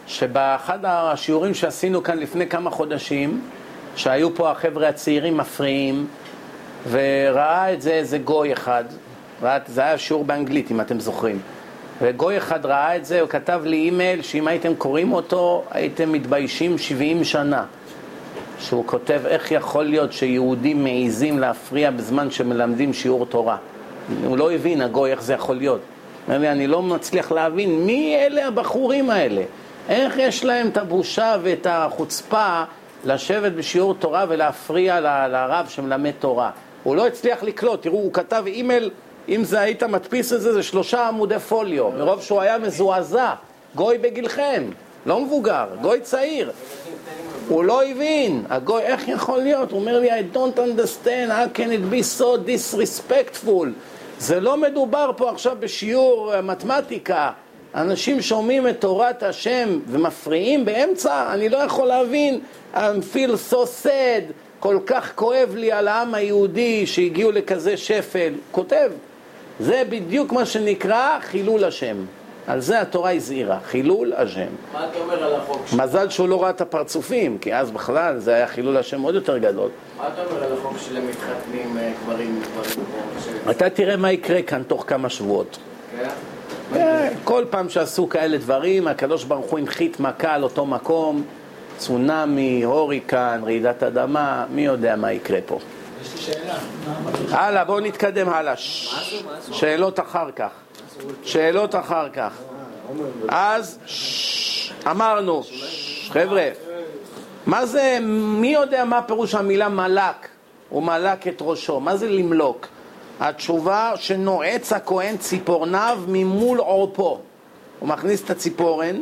שבאחד השיעורים שעשינו כאן לפני כמה חודשים, שהיו פה החבר'ה הצעירים מפריעים, וראה את זה איזה גוי אחד, זה היה שיעור באנגלית אם אתם זוכרים, וגוי אחד ראה את זה, הוא כתב לי אימייל שאם הייתם קוראים אותו הייתם מתביישים 70 שנה. שהוא כותב איך יכול להיות שיהודים מעיזים להפריע בזמן שמלמדים שיעור תורה. הוא לא הבין, הגוי, איך זה יכול להיות. אומר לי, אני לא מצליח להבין מי אלה הבחורים האלה. איך יש להם את הבושה ואת החוצפה לשבת בשיעור תורה ולהפריע לרב שמלמד תורה. הוא לא הצליח לקלוט, תראו, הוא כתב אימייל, אם זה היית מדפיס את זה, זה שלושה עמודי פוליו, מרוב שהוא היה מזועזע. גוי בגילכם, לא מבוגר, גוי צעיר. הוא לא הבין, הגוי, איך יכול להיות? הוא אומר לי, I don't understand, how can it be so disrespectful? זה לא מדובר פה עכשיו בשיעור אה, מתמטיקה. אנשים שומעים את תורת השם ומפריעים באמצע, אני לא יכול להבין. I feel so sad, כל כך כואב לי על העם היהודי שהגיעו לכזה שפל. כותב, זה בדיוק מה שנקרא חילול השם. על זה התורה הזהירה, חילול השם. מה אתה אומר על החוק? ש- מזל שהוא לא ראה את הפרצופים, כי אז בכלל זה היה חילול השם עוד יותר גדול. מה אתה אומר על החוק של מתחתנים אה, גברים גברים? אתה תראה מה יקרה כאן תוך כמה שבועות. כן? כן, כל פעם שעשו כאלה דברים, הקדוש ברוך הוא הנחית מכה על אותו מקום, צונאמי, הוריקן, רעידת אדמה, מי יודע מה יקרה פה. יש לי שאלה. הלאה, בואו נתקדם הלאה. שאלות אחר כך. שאלות אחר כך. אז אמרנו, חבר'ה, מה זה, מי יודע מה פירוש המילה מלק? הוא מלק את ראשו. מה זה למלוק? התשובה שנועץ הכהן ציפורניו ממול עורפו. הוא מכניס את הציפורן,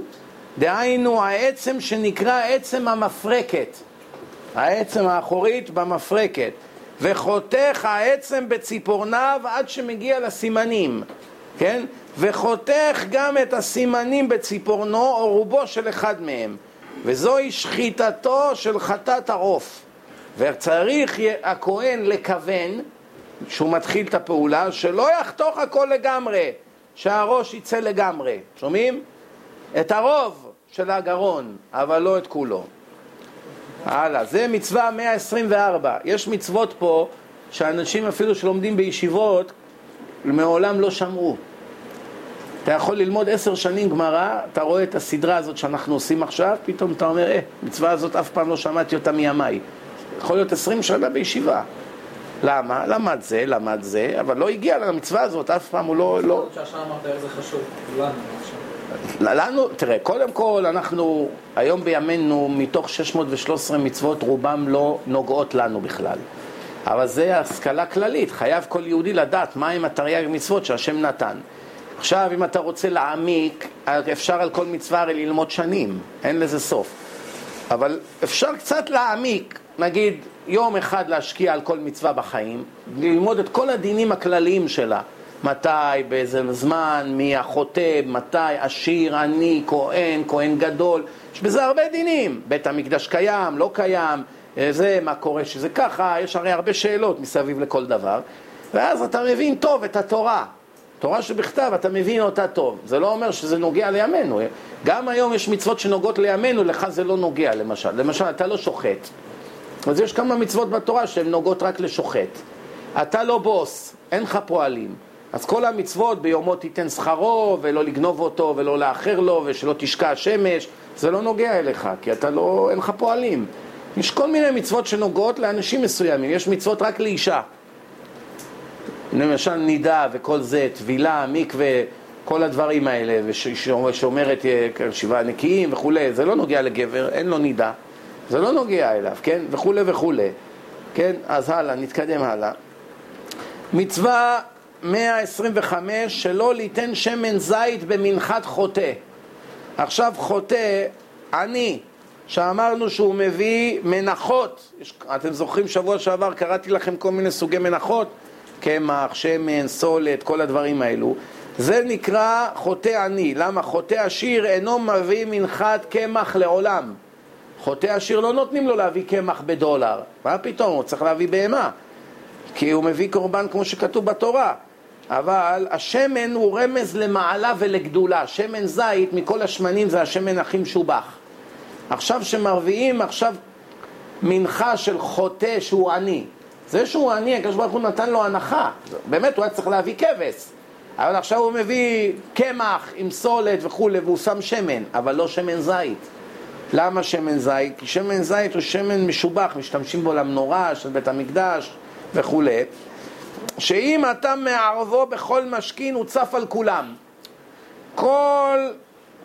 דהיינו העצם שנקרא עצם המפרקת. העצם האחורית במפרקת, וחותך העצם בציפורניו עד שמגיע לסימנים, כן? וחותך גם את הסימנים בציפורנו או רובו של אחד מהם, וזוהי שחיטתו של חטאת העוף. וצריך הכהן לכוון, שהוא מתחיל את הפעולה, שלא יחתוך הכל לגמרי, שהראש יצא לגמרי. שומעים? את הרוב של הגרון, אבל לא את כולו. הלאה, זה מצווה 124. יש מצוות פה שאנשים אפילו שלומדים בישיבות מעולם לא שמעו. אתה יכול ללמוד עשר שנים גמרא, אתה רואה את הסדרה הזאת שאנחנו עושים עכשיו, פתאום אתה אומר, אה, מצווה הזאת אף פעם לא שמעתי אותה מימיי. יכול להיות עשרים שנה בישיבה. למה? למד זה, למד זה, אבל לא הגיע למצווה הזאת, אף פעם הוא לא... לא... לנו, תראה, קודם כל אנחנו, היום בימינו, מתוך 613 מצוות, רובם לא נוגעות לנו בכלל. אבל זה השכלה כללית, חייב כל יהודי לדעת מהם התרי"ג מצוות שהשם נתן. עכשיו, אם אתה רוצה להעמיק, אפשר על כל מצווה הרי ללמוד שנים, אין לזה סוף. אבל אפשר קצת להעמיק, נגיד יום אחד להשקיע על כל מצווה בחיים, ללמוד את כל הדינים הכלליים שלה. מתי, באיזה זמן, מי החוטא, מתי, עשיר, עני, כהן, כהן גדול. יש בזה הרבה דינים. בית המקדש קיים, לא קיים, זה, מה קורה שזה ככה, יש הרי הרבה שאלות מסביב לכל דבר. ואז אתה מבין טוב את התורה. תורה שבכתב, אתה מבין אותה טוב. זה לא אומר שזה נוגע לימינו. גם היום יש מצוות שנוגעות לימינו, לך זה לא נוגע, למשל. למשל, אתה לא שוחט. אז יש כמה מצוות בתורה שהן נוגעות רק לשוחט. אתה לא בוס, אין לך פועלים. אז כל המצוות ביומו תיתן שכרו, ולא לגנוב אותו, ולא לאחר לו, ושלא תשקע השמש, זה לא נוגע אליך, כי אתה לא, אין לך פועלים. יש כל מיני מצוות שנוגעות לאנשים מסוימים, יש מצוות רק לאישה. למשל נידה וכל זה, טבילה, מקווה, כל הדברים האלה, ושאומרת שבעה נקיים וכולי, זה לא נוגע לגבר, אין לו נידה, זה לא נוגע אליו, כן? וכולי וכולי, כן? אז הלאה, נתקדם הלאה. מצווה 125, שלא ליתן שמן זית במנחת חוטא. עכשיו חוטא, עני, שאמרנו שהוא מביא מנחות, אתם זוכרים שבוע שעבר קראתי לכם כל מיני סוגי מנחות, קמח, שמן, סולת, כל הדברים האלו. זה נקרא חוטא עני. למה? חוטא עשיר אינו מביא מנחת קמח לעולם. חוטא עשיר לא נותנים לו להביא קמח בדולר. מה פתאום? הוא צריך להביא בהמה. כי הוא מביא קורבן כמו שכתוב בתורה. אבל השמן הוא רמז למעלה ולגדולה. שמן זית מכל השמנים זה השמן הכי משובח. עכשיו שמרביעים, עכשיו מנחה של חוטא שהוא עני. זה שהוא עני, הקדוש ברוך הוא נתן לו הנחה. באמת, הוא היה צריך להביא כבש. אבל עכשיו הוא מביא קמח עם סולת וכולי, והוא שם שמן, אבל לא שמן זית. למה שמן זית? כי שמן זית הוא שמן משובח, משתמשים בו למנורה של בית המקדש וכולי. שאם אתה מערבו בכל משכין, הוא צף על כולם. כל,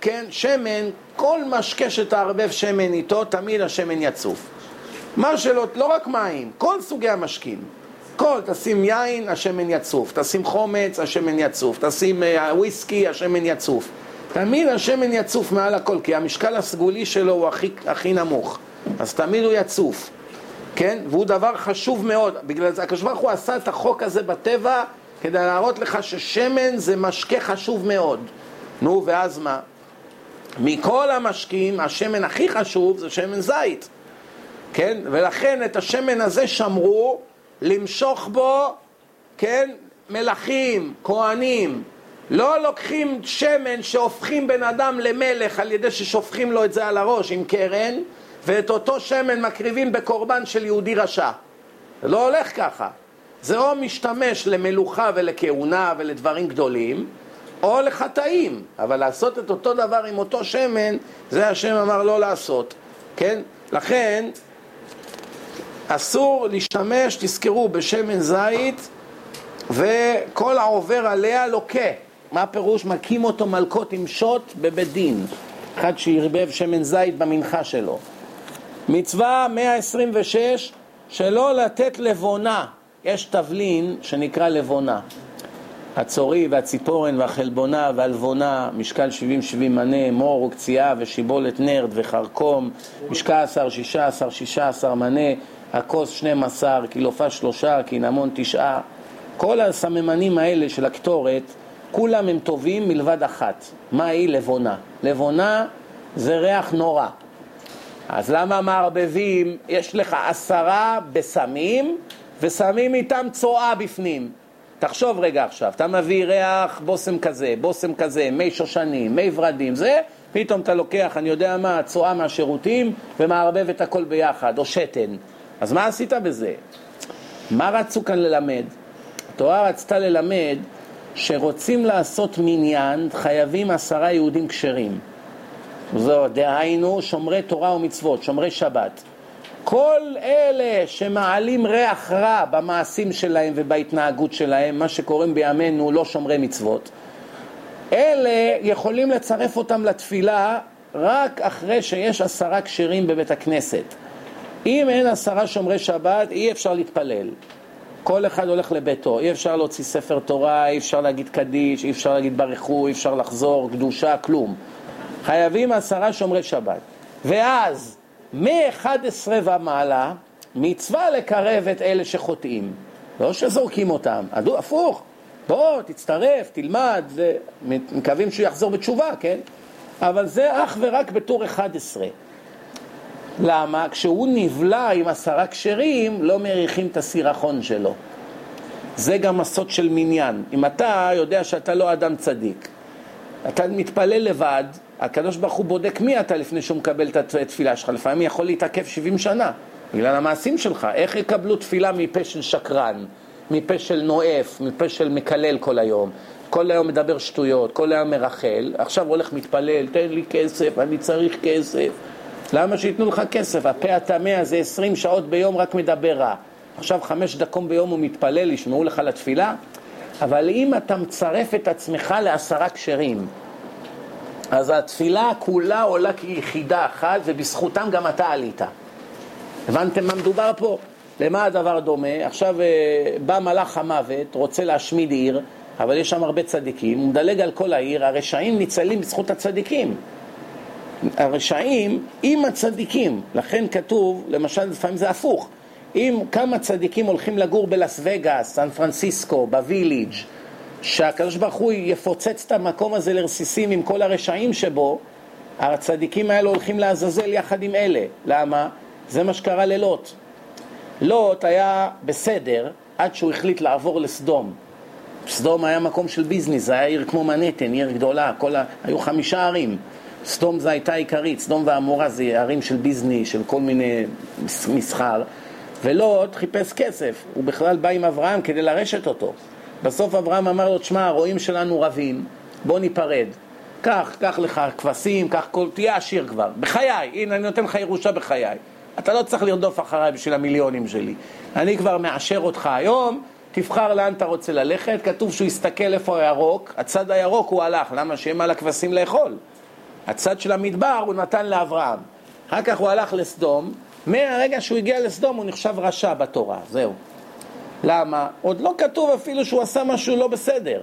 כן, שמן, כל משקה שתערבב שמן איתו, תמיד השמן יצוף. מה שלא, לא רק מים, כל סוגי המשקים. כל, תשים יין, השמן יצוף, תשים חומץ, השמן יצוף, תשים uh, וויסקי, השמן יצוף. תמיד השמן יצוף מעל הכל, כי המשקל הסגולי שלו הוא הכי, הכי נמוך. אז תמיד הוא יצוף, כן? והוא דבר חשוב מאוד. בגלל זה הקדוש ברוך הוא עשה את החוק הזה בטבע כדי להראות לך ששמן זה משקה חשוב מאוד. נו, ואז מה? מכל המשקים, השמן הכי חשוב זה שמן זית. כן? ולכן את השמן הזה שמרו למשוך בו, כן? מלכים, כהנים, לא לוקחים שמן שהופכים בן אדם למלך על ידי ששופכים לו את זה על הראש עם קרן, ואת אותו שמן מקריבים בקורבן של יהודי רשע. זה לא הולך ככה. זה או משתמש למלוכה ולכהונה ולדברים גדולים, או לחטאים. אבל לעשות את אותו דבר עם אותו שמן, זה השם אמר לא לעשות. כן? לכן, אסור להשתמש, תזכרו, בשמן זית, וכל העובר עליה לוקה. מה הפירוש? מכים אותו מלקות עם שוט בבית דין. אחד שערבב שמן זית במנחה שלו. מצווה 126, שלא לתת לבונה. יש תבלין שנקרא לבונה. הצורי והציפורן והחלבונה והלבונה, משקל 70-70 מנה, מור וקציעה ושיבולת נרד וחרקום, משקל 10, 16, 16 מנה, הכוס 12, קילופה שלושה, קינמון תשעה. כל הסממנים האלה של הקטורת, כולם הם טובים מלבד אחת. מה היא? לבונה. לבונה זה ריח נורא. אז למה מערבבים? יש לך עשרה בסמים, ושמים איתם צואה בפנים. תחשוב רגע עכשיו, אתה מביא ריח בושם כזה, בושם כזה, מי שושנים, מי ורדים, זה, פתאום אתה לוקח, אני יודע מה, צואה מהשירותים ומערבב את הכל ביחד, או שתן. אז מה עשית בזה? מה רצו כאן ללמד? התורה רצתה ללמד שרוצים לעשות מניין, חייבים עשרה יהודים כשרים. זו דהיינו שומרי תורה ומצוות, שומרי שבת. כל אלה שמעלים ריח רע במעשים שלהם ובהתנהגות שלהם, מה שקוראים בימינו לא שומרי מצוות, אלה יכולים לצרף אותם לתפילה רק אחרי שיש עשרה כשרים בבית הכנסת. אם אין עשרה שומרי שבת, אי אפשר להתפלל. כל אחד הולך לביתו, אי אפשר להוציא ספר תורה, אי אפשר להגיד קדיש, אי אפשר להגיד ברכו, אי אפשר לחזור, קדושה, כלום. חייבים עשרה שומרי שבת. ואז מ-11 ומעלה, מצווה לקרב את אלה שחוטאים. לא שזורקים אותם, הפוך, בוא, תצטרף, תלמד, מקווים שהוא יחזור בתשובה, כן? אבל זה אך ורק בטור 11. למה? כשהוא נבלע עם עשרה כשרים, לא מריחים את הסירחון שלו. זה גם הסוד של מניין. אם אתה יודע שאתה לא אדם צדיק, אתה מתפלל לבד, הקדוש ברוך הוא בודק מי אתה לפני שהוא מקבל את התפילה שלך. לפעמים יכול להתעכב 70 שנה, בגלל המעשים שלך. איך יקבלו תפילה מפה של שקרן, מפה של נואף, מפה של מקלל כל היום? כל היום מדבר שטויות, כל היום מרחל, עכשיו הולך מתפלל, תן לי כסף, אני צריך כסף. למה שייתנו לך כסף? הפה הטמא הזה 20 שעות ביום רק מדבר רע. עכשיו חמש דקות ביום הוא מתפלל, ישמעו לך לתפילה? אבל אם אתה מצרף את עצמך לעשרה כשרים, אז התפילה כולה עולה כיחידה אחת, ובזכותם גם אתה עלית. הבנתם מה מדובר פה? למה הדבר דומה? עכשיו אה, בא מלאך המוות, רוצה להשמיד עיר, אבל יש שם הרבה צדיקים, הוא מדלג על כל העיר, הרשעים ניצלים בזכות הצדיקים. הרשעים עם הצדיקים, לכן כתוב, למשל לפעמים זה הפוך, אם כמה צדיקים הולכים לגור בלאס וגאס, סן פרנסיסקו, בוויליג', שהקדוש ברוך הוא יפוצץ את המקום הזה לרסיסים עם כל הרשעים שבו, הצדיקים האלה הולכים לעזאזל יחד עם אלה. למה? זה מה שקרה ללוט. לוט היה בסדר עד שהוא החליט לעבור לסדום. סדום היה מקום של ביזנס, זה היה עיר כמו מנהטן, עיר גדולה, ה... היו חמישה ערים. סדום זה הייתה עיקרית, סדום ועמורה זה ערים של ביזני, של כל מיני מסחר. ולוט חיפש כסף, הוא בכלל בא עם אברהם כדי לרשת אותו. בסוף אברהם אמר לו, תשמע, הרועים שלנו רבים, בוא ניפרד. קח, קח לך כבשים, קח כל, תהיה עשיר כבר. בחיי, הנה אני נותן לך ירושה בחיי. אתה לא צריך לרדוף אחריי בשביל המיליונים שלי. אני כבר מאשר אותך היום, תבחר לאן אתה רוצה ללכת. כתוב שהוא הסתכל איפה הירוק, הצד הירוק הוא הלך, למה? שיהיה מה לכבשים לאכול. הצד של המדבר הוא נתן לאברהם. אחר כך הוא הלך לסדום, מהרגע שהוא הגיע לסדום הוא נחשב רשע בתורה, זהו. למה? עוד לא כתוב אפילו שהוא עשה משהו לא בסדר.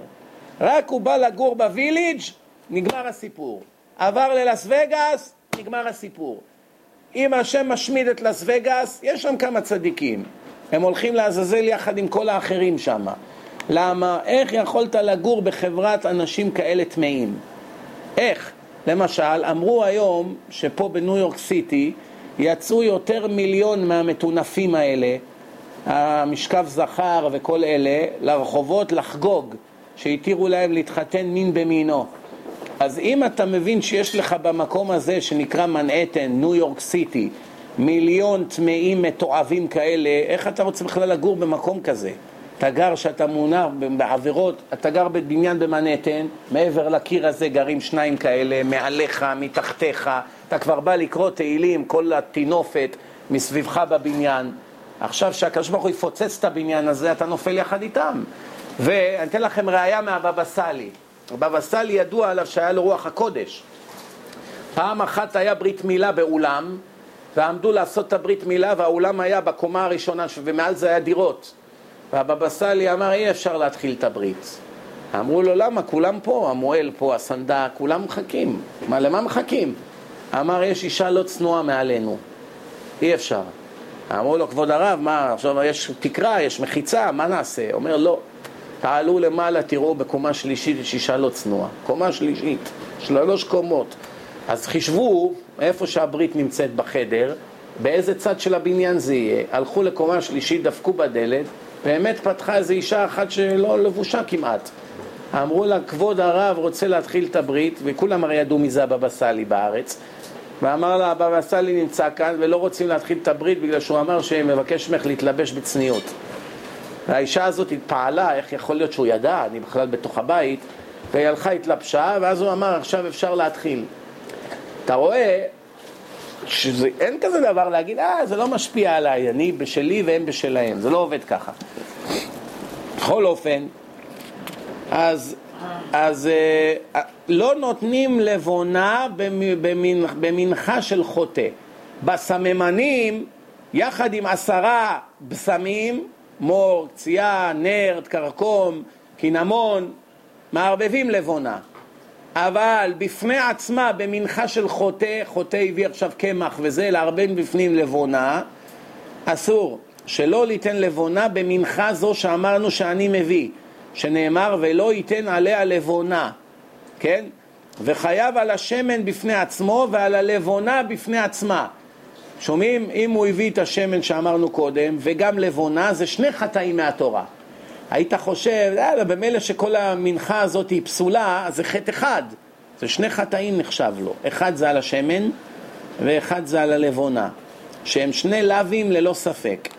רק הוא בא לגור בוויליג', נגמר הסיפור. עבר ללאס וגאס, נגמר הסיפור. אם השם משמיד את לאס וגאס, יש שם כמה צדיקים. הם הולכים לעזאזל יחד עם כל האחרים שם. למה? איך יכולת לגור בחברת אנשים כאלה טמאים? איך? למשל, אמרו היום שפה בניו יורק סיטי יצאו יותר מיליון מהמטונפים האלה המשכב זכר וכל אלה לרחובות לחגוג שהתירו להם להתחתן מין במינו. אז אם אתה מבין שיש לך במקום הזה שנקרא מנהטן, ניו יורק סיטי, מיליון טמאים מתועבים כאלה, איך אתה רוצה בכלל לגור במקום כזה? אתה גר שאתה מונח בעבירות, אתה גר בבניין במנהטן, מעבר לקיר הזה גרים שניים כאלה, מעליך, מתחתיך, אתה כבר בא לקרוא תהילים, כל הטינופת מסביבך בבניין. עכשיו שהקדוש ברוך הוא יפוצץ את הבניין הזה, אתה נופל יחד איתם. ואני אתן לכם ראייה מהבבא סאלי. הבבא סאלי ידוע עליו שהיה לו רוח הקודש. פעם אחת היה ברית מילה באולם, ועמדו לעשות את הברית מילה, והאולם היה בקומה הראשונה, ומעל זה היה דירות. והבבא סאלי אמר, אי אפשר להתחיל את הברית. אמרו לו, למה? כולם פה, המוהל פה, הסנדק, כולם מחכים. מה, למה מחכים? אמר, יש אישה לא צנועה מעלינו. אי אפשר. אמרו לו, כבוד הרב, מה, עכשיו יש תקרה, יש מחיצה, מה נעשה? אומר, לא. תעלו למעלה, תראו בקומה שלישית יש אישה לא צנועה. קומה שלישית, שלוש קומות. אז חישבו איפה שהברית נמצאת בחדר, באיזה צד של הבניין זה יהיה. הלכו לקומה שלישית, דפקו בדלת, באמת פתחה איזו אישה אחת שלא לבושה כמעט. אמרו לה, כבוד הרב רוצה להתחיל את הברית, וכולם הרי ידעו מי זה הבבא סאלי בארץ. ואמר לה, הבבא סאלי נמצא כאן ולא רוצים להתחיל את הברית בגלל שהוא אמר שמבקש ממך להתלבש בצניעות. והאישה הזאת התפעלה, איך יכול להיות שהוא ידע, אני בכלל בתוך הבית, והיא הלכה, התלבשה, ואז הוא אמר, עכשיו אפשר להתחיל. אתה רואה שאין כזה דבר להגיד, אה, זה לא משפיע עליי, אני בשלי והם בשלהם, זה לא עובד ככה. בכל אופן, אז, אז אה, לא נותנים לבונה במנחה של חוטא. בסממנים, יחד עם עשרה בשמים, מור, קצייה, נרד, קרקום, קינמון, מערבבים לבונה. אבל בפני עצמה, במנחה של חוטא, חוטא הביא עכשיו קמח וזה, לערבן בפנים לבונה, אסור. שלא ליתן לבונה במנחה זו שאמרנו שאני מביא, שנאמר ולא ייתן עליה לבונה, כן? וחייב על השמן בפני עצמו ועל הלבונה בפני עצמה. שומעים? אם הוא הביא את השמן שאמרנו קודם וגם לבונה, זה שני חטאים מהתורה. היית חושב, יאללה, במילא שכל המנחה הזאת היא פסולה, זה חטא אחד. זה שני חטאים נחשב לו. אחד זה על השמן ואחד זה על הלבונה. שהם שני לאווים ללא ספק.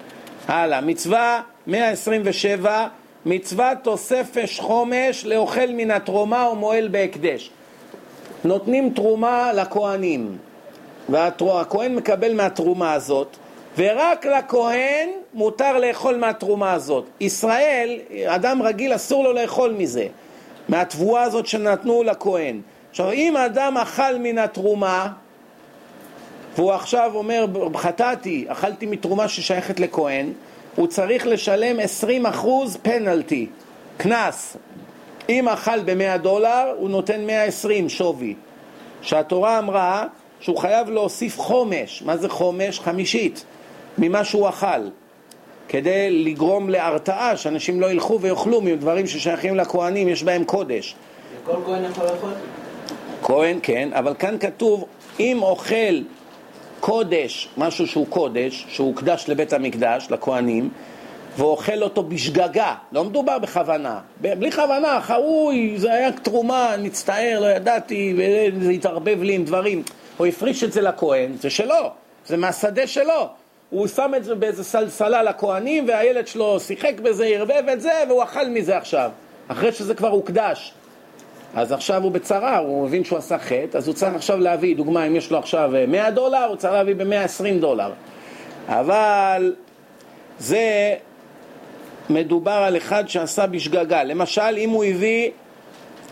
הלאה, מצווה 127, מצוות תוספש חומש לאוכל מן התרומה ומועל בהקדש. נותנים תרומה לכהנים, והכהן מקבל מהתרומה הזאת, ורק לכהן מותר לאכול מהתרומה הזאת. ישראל, אדם רגיל אסור לו לאכול מזה, מהתבואה הזאת שנתנו לכהן. עכשיו, אם אדם אכל מן התרומה, והוא עכשיו אומר, חטאתי, אכלתי מתרומה ששייכת לכהן, הוא צריך לשלם 20% פנלטי, קנס. אם אכל ב-100 דולר, הוא נותן 120 שווי. שהתורה אמרה שהוא חייב להוסיף חומש. מה זה חומש? חמישית ממה שהוא אכל. כדי לגרום להרתעה, שאנשים לא ילכו ויאכלו מדברים ששייכים לכהנים, יש בהם קודש. כל כהן יכול לאכול? כהן כן, אבל כאן כתוב אם אוכל קודש, משהו שהוא קודש, שהוא הוקדש לבית המקדש, לכהנים, ואוכל אותו בשגגה, לא מדובר בכוונה, בלי כוונה, חרוי, זה היה תרומה, מצטער, לא ידעתי, וזה התערבב לי עם דברים, הוא הפריש את זה לכהן, זה שלו, זה מהשדה שלו, הוא שם את זה באיזה סלסלה לכהנים, והילד שלו שיחק בזה, ערבב את זה, והוא אכל מזה עכשיו, אחרי שזה כבר הוקדש. אז עכשיו הוא בצרה, הוא מבין שהוא עשה חטא, אז הוא צריך עכשיו להביא, דוגמה, אם יש לו עכשיו 100 דולר, הוא צריך להביא ב-120 דולר. אבל זה מדובר על אחד שעשה בשגגה. למשל, אם הוא הביא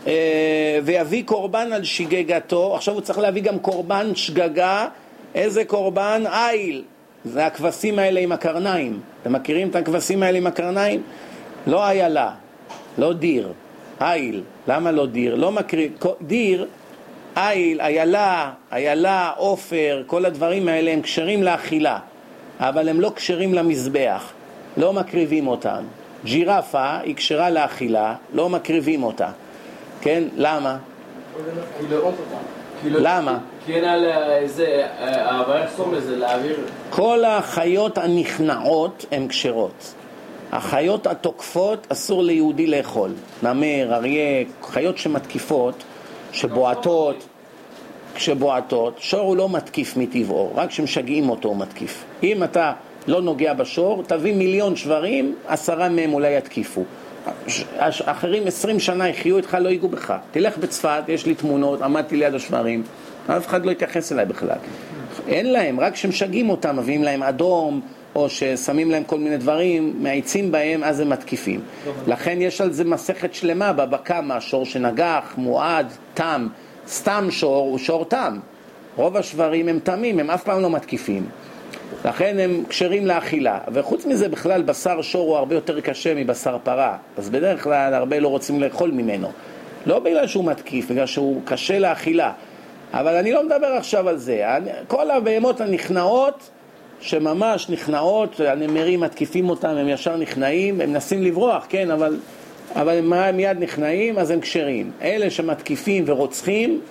אה, ויביא קורבן על שגגתו, עכשיו הוא צריך להביא גם קורבן שגגה, איזה קורבן? איל. זה הכבשים האלה עם הקרניים. אתם מכירים את הכבשים האלה עם הקרניים? לא איילה, לא דיר. איל, למה לא דיר? לא מקריב, דיר, איל, איילה, איילה, עופר, כל הדברים האלה הם כשרים לאכילה, אבל הם לא כשרים למזבח, לא מקריבים אותם. ג'ירפה היא כשרה לאכילה, לא מקריבים אותה. כן? למה? למה? כי אין על איזה, הבעיה סום לזה, להעביר... כל החיות הנכנעות הן כשרות. החיות התוקפות אסור ליהודי לאכול. נמר, אריה, חיות שמתקיפות, שבועטות, כשבועטות, שור הוא לא מתקיף מטבעו, רק כשמשגעים אותו הוא מתקיף. אם אתה לא נוגע בשור, תביא מיליון שברים, עשרה מהם אולי יתקיפו. אחרים עשרים שנה יחיו איתך, לא ייגעו בך. תלך בצפת, יש לי תמונות, עמדתי ליד השברים, אף אחד לא יתייחס אליי בכלל. אין להם, רק כשמשגעים אותם, מביאים להם אדום, או ששמים להם כל מיני דברים, מאיצים בהם, אז הם מתקיפים. לכן יש על זה מסכת שלמה בבא קמא, שור שנגח, מועד, תם. סתם שור הוא שור תם. רוב השברים הם תמים, הם אף פעם לא מתקיפים. לכן הם כשרים לאכילה. וחוץ מזה בכלל בשר שור הוא הרבה יותר קשה מבשר פרה. אז בדרך כלל הרבה לא רוצים לאכול ממנו. לא בגלל שהוא מתקיף, בגלל שהוא קשה לאכילה. אבל אני לא מדבר עכשיו על זה. כל הבהמות הנכנעות, שממש נכנעות, הנמרים מתקיפים אותם, הם ישר נכנעים, הם מנסים לברוח, כן, אבל, אבל הם מיד נכנעים, אז הם כשרים. אלה שמתקיפים ורוצחים,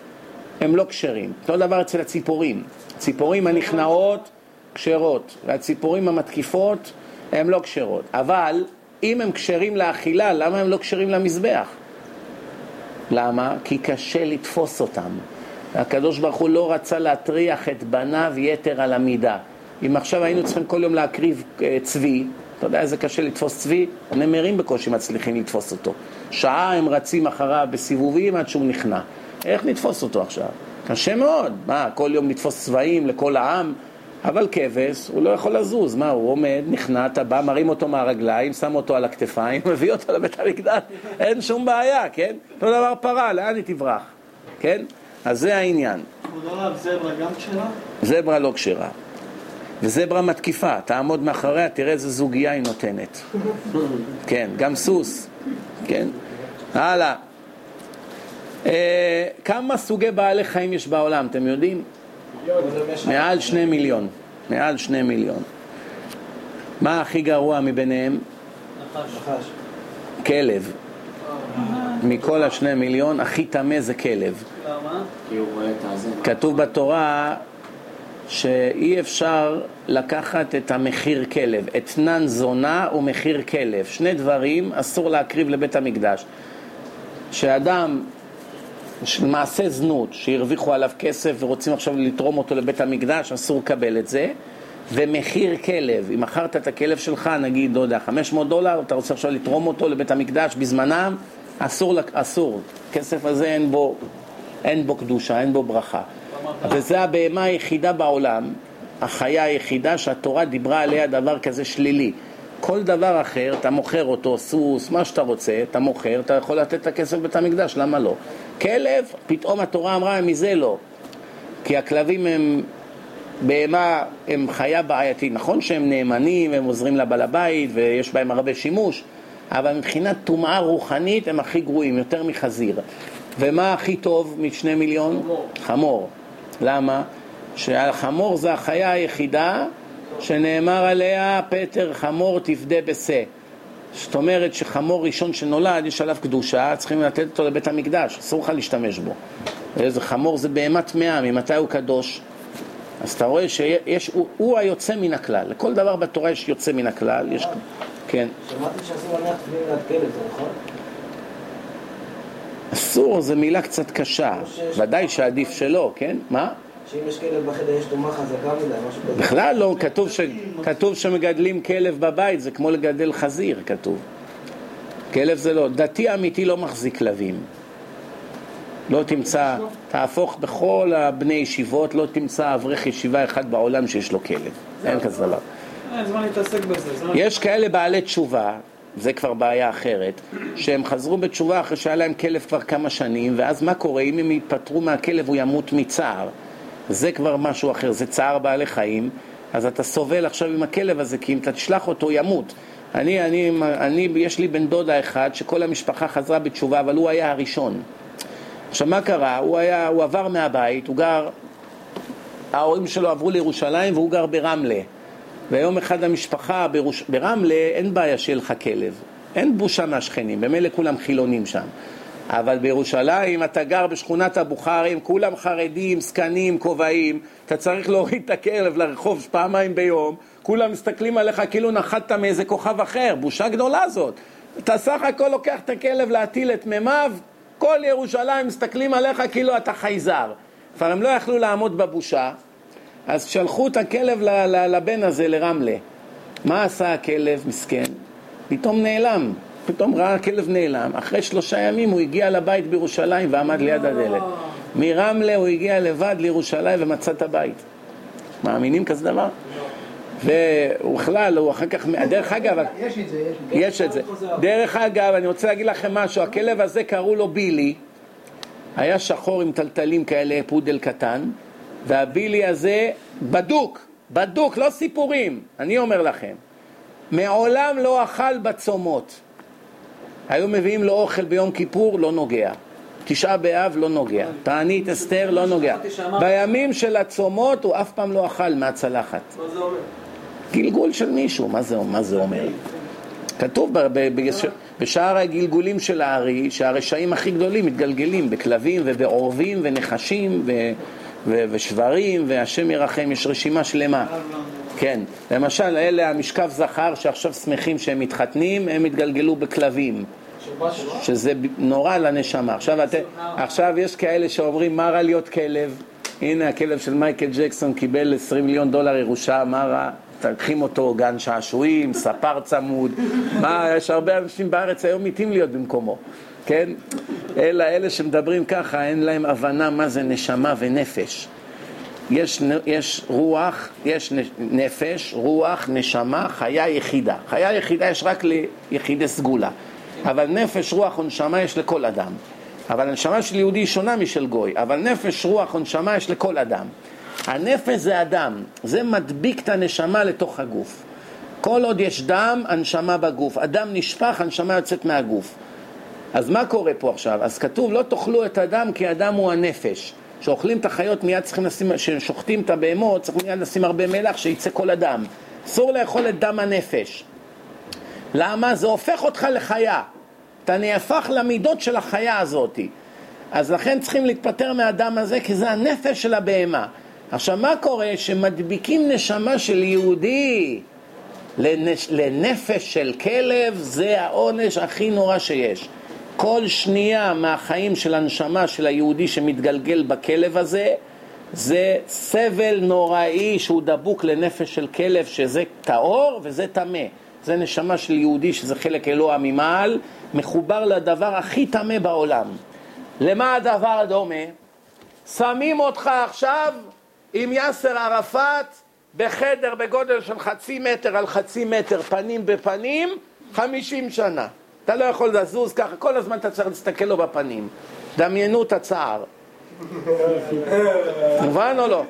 הם לא כשרים. אותו דבר אצל הציפורים. ציפורים הנכנעות כשרות, והציפורים המתקיפות הן לא כשרות. אבל אם הם כשרים לאכילה, למה הם לא כשרים למזבח? למה? כי קשה לתפוס אותם. הקדוש ברוך הוא לא רצה להטריח את בניו יתר על המידה. אם עכשיו היינו צריכים כל יום להקריב אה, צבי, אתה יודע איזה קשה לתפוס צבי? הנמרים בקושי מצליחים לתפוס אותו. שעה הם רצים אחריו בסיבובים עד שהוא נכנע. איך נתפוס אותו עכשיו? קשה מאוד. מה, כל יום לתפוס צבעים לכל העם? אבל כבש, הוא לא יכול לזוז, מה, הוא עומד, נכנע, אתה בא, מרים אותו מהרגליים, שם אותו על הכתפיים, מביא אותו לבית המקדש, אין שום בעיה, כן? אותו דבר פרה, לאן היא תברח, כן? אז זה העניין. כבוד הרב, זברה גם כשרה? זברה לא כשרה. וזברה מתקיפה, תעמוד מאחריה, תראה איזה זוגייה היא נותנת. כן, גם סוס, כן? הלאה. אה, כמה סוגי בעלי חיים יש בעולם, אתם יודעים? מעל שני מיליון. מעל שני מיליון. מה הכי גרוע מביניהם? כלב. מכל השני מיליון, הכי טמא זה כלב. למה? כתוב בתורה שאי אפשר לקחת את המחיר כלב, אתנן זונה ומחיר כלב. שני דברים אסור להקריב לבית המקדש. שאדם מעשה זנות, שהרוויחו עליו כסף ורוצים עכשיו לתרום אותו לבית המקדש, אסור לקבל את זה. ומחיר כלב, אם מכרת את הכלב שלך, נגיד, לא יודע, 500 דולר, אתה רוצה עכשיו לתרום אותו לבית המקדש בזמנם, אסור, אסור. כסף הזה אין בו, אין בו קדושה, אין בו ברכה. וזה הבהמה היחידה בעולם, החיה היחידה שהתורה דיברה עליה דבר כזה שלילי. כל דבר אחר, אתה מוכר אותו, סוס, מה שאתה רוצה, אתה מוכר, אתה יכול לתת את הכסף בבית המקדש, למה לא? כלב, פתאום התורה אמרה, מזה לא. כי הכלבים הם בהמה, הם חיה בעייתית. נכון שהם נאמנים, הם עוזרים לבעל הבית ויש בהם הרבה שימוש, אבל מבחינת טומאה רוחנית הם הכי גרועים, יותר מחזיר. ומה הכי טוב משני מיליון? חמור. חמור. למה? שהחמור זה החיה היחידה שנאמר עליה פטר חמור תפדה בשה. זאת אומרת שחמור ראשון שנולד יש עליו קדושה, צריכים לתת אותו לבית המקדש, אסור לך להשתמש בו. איזה חמור זה בהמה טמאה, ממתי הוא קדוש? אז אתה רואה שיש, הוא, הוא היוצא מן הכלל, לכל דבר בתורה יש יוצא מן הכלל, יש, כן. שמעתי שאסור להניח תפילין ליד כלב, זה נכון? אסור זו מילה קצת קשה, ודאי שעדיף שלא, כן? מה? שאם יש כלב בחדר יש תומה חזקה מדי, משהו כזה. בכלל לא, כתוב, ש... כתוב שמגדלים כלב בבית, זה כמו לגדל חזיר, כתוב. כלב זה לא, דתי אמיתי לא מחזיק כלבים. לא תמצא, תהפוך בכל הבני ישיבות, לא תמצא אברך ישיבה אחד בעולם שיש לו כלב. אין כזה דבר. אין זמן להתעסק בזה. יש כאלה בעלי תשובה, זה כבר בעיה אחרת, שהם חזרו בתשובה אחרי שהיה להם כלב כבר כמה שנים, ואז מה קורה? אם הם יתפטרו מהכלב הוא ימות מצער. זה כבר משהו אחר, זה צער בעלי חיים, אז אתה סובל עכשיו עם הכלב הזה, כי אם אתה תשלח אותו ימות. אני, אני, אני, יש לי בן דודה אחד שכל המשפחה חזרה בתשובה, אבל הוא היה הראשון. עכשיו מה קרה? הוא, היה, הוא עבר מהבית, הוא גר, ההורים שלו עברו לירושלים והוא גר ברמלה. ויום אחד המשפחה בראש, ברמלה אין בעיה שיהיה לך כלב, אין בושה מהשכנים, במילא כולם חילונים שם. אבל בירושלים אתה גר בשכונת הבוכרים, כולם חרדים, זקנים, כובעים, אתה צריך להוריד את הכלב לרחוב פעמיים ביום, כולם מסתכלים עליך כאילו נחתת מאיזה כוכב אחר, בושה גדולה זאת. אתה סך הכל לוקח את הכלב להטיל את מימיו, כל ירושלים מסתכלים עליך כאילו אתה חייזר. כבר הם לא יכלו לעמוד בבושה, אז שלחו את הכלב ל- ל- לבן הזה לרמלה. מה עשה הכלב, מסכן? פתאום נעלם. פתאום ראה הכלב נעלם. אחרי שלושה ימים הוא הגיע לבית בירושלים ועמד ליד הדלת. מרמלה הוא הגיע לבד לירושלים ומצא את הבית. מאמינים כזה דבר? והוא בכלל, הוא אחר כך, דרך אגב, יש את זה, יש את זה. יש את זה. דרך אגב, אני רוצה להגיד לכם משהו, הכלב הזה קראו לו בילי, היה שחור עם טלטלים כאלה, פודל קטן, והבילי הזה בדוק, בדוק, לא סיפורים, אני אומר לכם. מעולם לא אכל בצומות. היו מביאים לו אוכל ביום כיפור, לא נוגע. תשעה באב לא נוגע, תענית אסתר לא נוגע. בימים של הצומות הוא אף פעם לא אכל מהצלחת. מה זה אומר? גלגול של מישהו, מה זה, מה זה אומר? כתוב ב- ב- בש- בשאר הגלגולים של הארי שהרשעים הכי גדולים מתגלגלים בכלבים ובעורבים ונחשים ו- ו- ושברים והשם ירחם, יש רשימה שלמה. כן, למשל אלה המשכב זכר שעכשיו שמחים שהם מתחתנים, הם התגלגלו בכלבים. שזה נורא לנשמה. עכשיו, את, עכשיו יש כאלה שאומרים מה רע להיות כלב? הנה הכלב של מייקל ג'קסון קיבל 20 מיליון דולר ירושה, מה רע? תלכים אותו גן שעשועים, ספר צמוד, מה, יש הרבה אנשים בארץ היום מתים להיות במקומו, כן? אלא אלה שמדברים ככה, אין להם הבנה מה זה נשמה ונפש. יש, יש רוח, יש נפש, רוח, נשמה, חיה יחידה. חיה יחידה יש רק ליחידי סגולה. אבל נפש, רוח ונשמה יש לכל אדם. אבל הנשמה של יהודי היא שונה משל גוי, אבל נפש, רוח ונשמה יש לכל אדם. הנפש זה אדם, זה מדביק את הנשמה לתוך הגוף. כל עוד יש דם, הנשמה בגוף. אדם נשפך, הנשמה יוצאת מהגוף. אז מה קורה פה עכשיו? אז כתוב לא תאכלו את הדם כי הדם הוא הנפש. כשאוכלים את החיות מיד צריכים לשים, כששוחטים את הבהמות צריכים מיד לשים הרבה מלח שיצא כל הדם. אסור לאכול את דם הנפש. למה? זה הופך אותך לחיה. אתה נהפך למידות של החיה הזאת. אז לכן צריכים להתפטר מהדם הזה כי זה הנפש של הבהמה. עכשיו מה קורה? שמדביקים נשמה של יהודי לנש... לנפש של כלב זה העונש הכי נורא שיש. כל שנייה מהחיים של הנשמה של היהודי שמתגלגל בכלב הזה זה סבל נוראי שהוא דבוק לנפש של כלב שזה טהור וזה טמא. זה נשמה של יהודי שזה חלק אלוה ממעל, מחובר לדבר הכי טמא בעולם. למה הדבר דומה? שמים אותך עכשיו עם יאסר ערפאת בחדר בגודל של חצי מטר על חצי מטר, פנים בפנים, חמישים שנה. אתה לא יכול לזוז ככה, כל הזמן אתה צריך להסתכל לו בפנים. דמיינו את הצער. מובן או לא?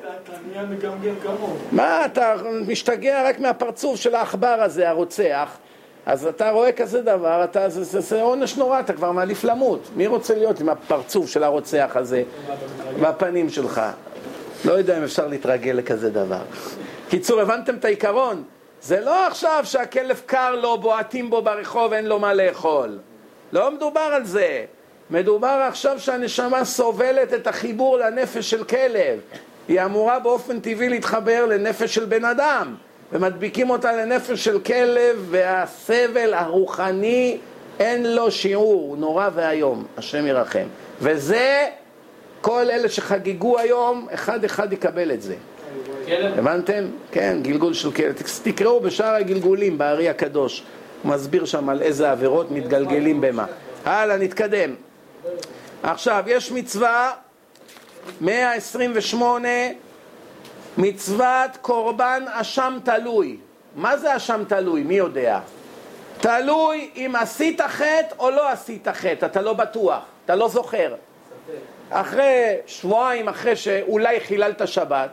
מה, אתה משתגע רק מהפרצוף של העכבר הזה, הרוצח. אז אתה רואה כזה דבר, אתה, זה, זה, זה עונש נורא, אתה כבר מעדיף למות. מי רוצה להיות עם הפרצוף של הרוצח הזה והפנים שלך? לא יודע אם אפשר להתרגל לכזה דבר. קיצור, הבנתם את העיקרון? זה לא עכשיו שהכלב קר לו, בועטים בו ברחוב, אין לו מה לאכול. לא מדובר על זה. מדובר עכשיו שהנשמה סובלת את החיבור לנפש של כלב. היא אמורה באופן טבעי להתחבר לנפש של בן אדם, ומדביקים אותה לנפש של כלב, והסבל הרוחני אין לו שיעור, הוא נורא ואיום, השם ירחם. וזה, כל אלה שחגגו היום, אחד אחד יקבל את זה. כלב? הבנתם? כן, גלגול של כלב. תקראו בשאר הגלגולים בארי הקדוש. הוא מסביר שם על איזה עבירות מתגלגלים במה. הלאה, נתקדם. עכשיו, יש מצווה 128, מצוות קורבן אשם תלוי. מה זה אשם תלוי? מי יודע? תלוי אם עשית חטא או לא עשית חטא, אתה לא בטוח, אתה לא זוכר. אחרי שבועיים, אחרי שאולי חיללת שבת,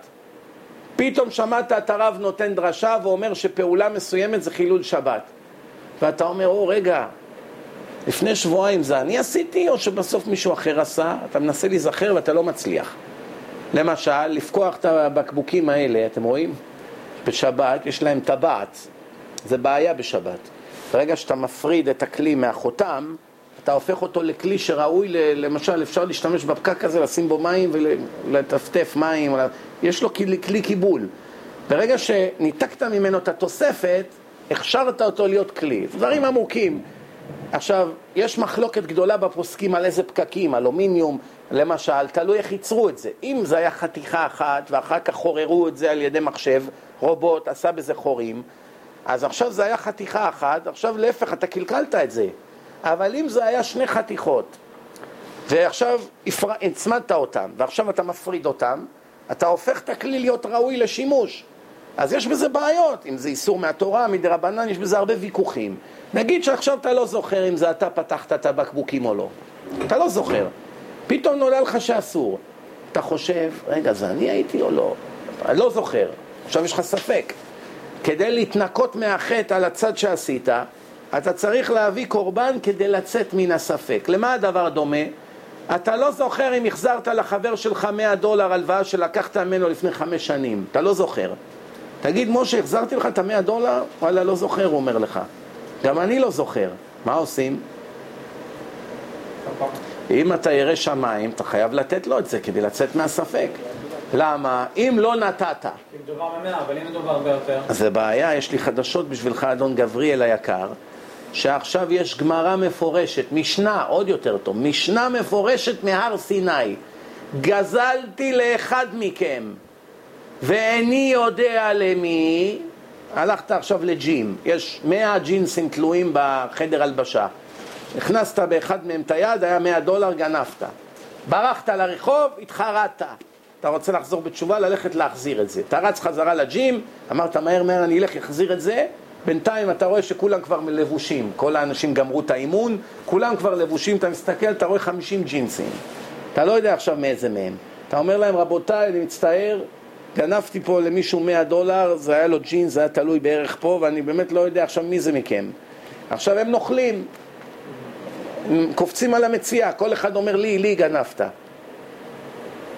פתאום שמעת את הרב נותן דרשה ואומר שפעולה מסוימת זה חילול שבת. ואתה אומר, או רגע, לפני שבועיים זה אני עשיתי או שבסוף מישהו אחר עשה? אתה מנסה להיזכר ואתה לא מצליח. למשל, לפקוח את הבקבוקים האלה, אתם רואים? בשבת יש להם טבעת, זה בעיה בשבת. ברגע שאתה מפריד את הכלי מהחותם, אתה הופך אותו לכלי שראוי, למשל, אפשר להשתמש בפקק הזה, לשים בו מים ולטפטף מים, יש לו כלי, כלי קיבול. ברגע שניתקת ממנו את התוספת, הכשרת אותו להיות כלי. דברים עמוקים. עכשיו, יש מחלוקת גדולה בפוסקים על איזה פקקים, אלומיניום, למשל, תלוי איך ייצרו את זה. אם זה היה חתיכה אחת ואחר כך חוררו את זה על ידי מחשב, רובוט עשה בזה חורים, אז עכשיו זה היה חתיכה אחת, עכשיו להפך, אתה קלקלת את זה. אבל אם זה היה שני חתיכות, ועכשיו הצמדת אותם, ועכשיו אתה מפריד אותם, אתה הופך את הכלי להיות ראוי לשימוש. אז יש בזה בעיות, אם זה איסור מהתורה, מדרבנן, יש בזה הרבה ויכוחים. נגיד שעכשיו אתה לא זוכר אם זה אתה פתחת את הבקבוקים או לא. אתה לא זוכר. פתאום נולד לך שאסור. אתה חושב, רגע, זה אני הייתי או לא? אני לא זוכר. עכשיו יש לך ספק. כדי להתנקות מהחטא על הצד שעשית, אתה צריך להביא קורבן כדי לצאת מן הספק. למה הדבר דומה? אתה לא זוכר אם החזרת לחבר שלך 100 דולר הלוואה שלקחת ממנו לפני חמש שנים. אתה לא זוכר. תגיד, משה, החזרתי לך את המאה דולר? וואלה, לא זוכר, הוא אומר לך. גם אני לא זוכר. מה עושים? אם אתה ירא שמיים, אתה חייב לתת לו את זה כדי לצאת מהספק. למה? אם לא נתת. אם מדובר במאה, אבל אם מדובר הרבה יותר. זה בעיה, יש לי חדשות בשבילך, אדון גבריאל היקר, שעכשיו יש גמרא מפורשת, משנה, עוד יותר טוב, משנה מפורשת מהר סיני. גזלתי לאחד מכם, ואיני יודע למי, הלכת עכשיו לג'ים, יש מאה ג'ינסים תלויים בחדר הלבשה. הכנסת באחד מהם את היד, היה מאה דולר, גנבת. ברחת לרחוב, התחרטת. אתה רוצה לחזור בתשובה, ללכת להחזיר את זה. אתה רץ חזרה לג'ים, אמרת מהר מהר אני אלך, אחזיר את זה, בינתיים אתה רואה שכולם כבר לבושים, כל האנשים גמרו את האימון, כולם כבר לבושים, אתה מסתכל, אתה רואה 50 ג'ינסים. אתה לא יודע עכשיו מאיזה מהם. אתה אומר להם, רבותיי, אני מצטער, גנבתי פה למישהו 100 דולר, זה היה לו ג'ינס, זה היה תלוי בערך פה, ואני באמת לא יודע עכשיו מי זה מכם. עכשיו הם נוכלים, קופצים על המציאה, כל אחד אומר לי, לי גנבת.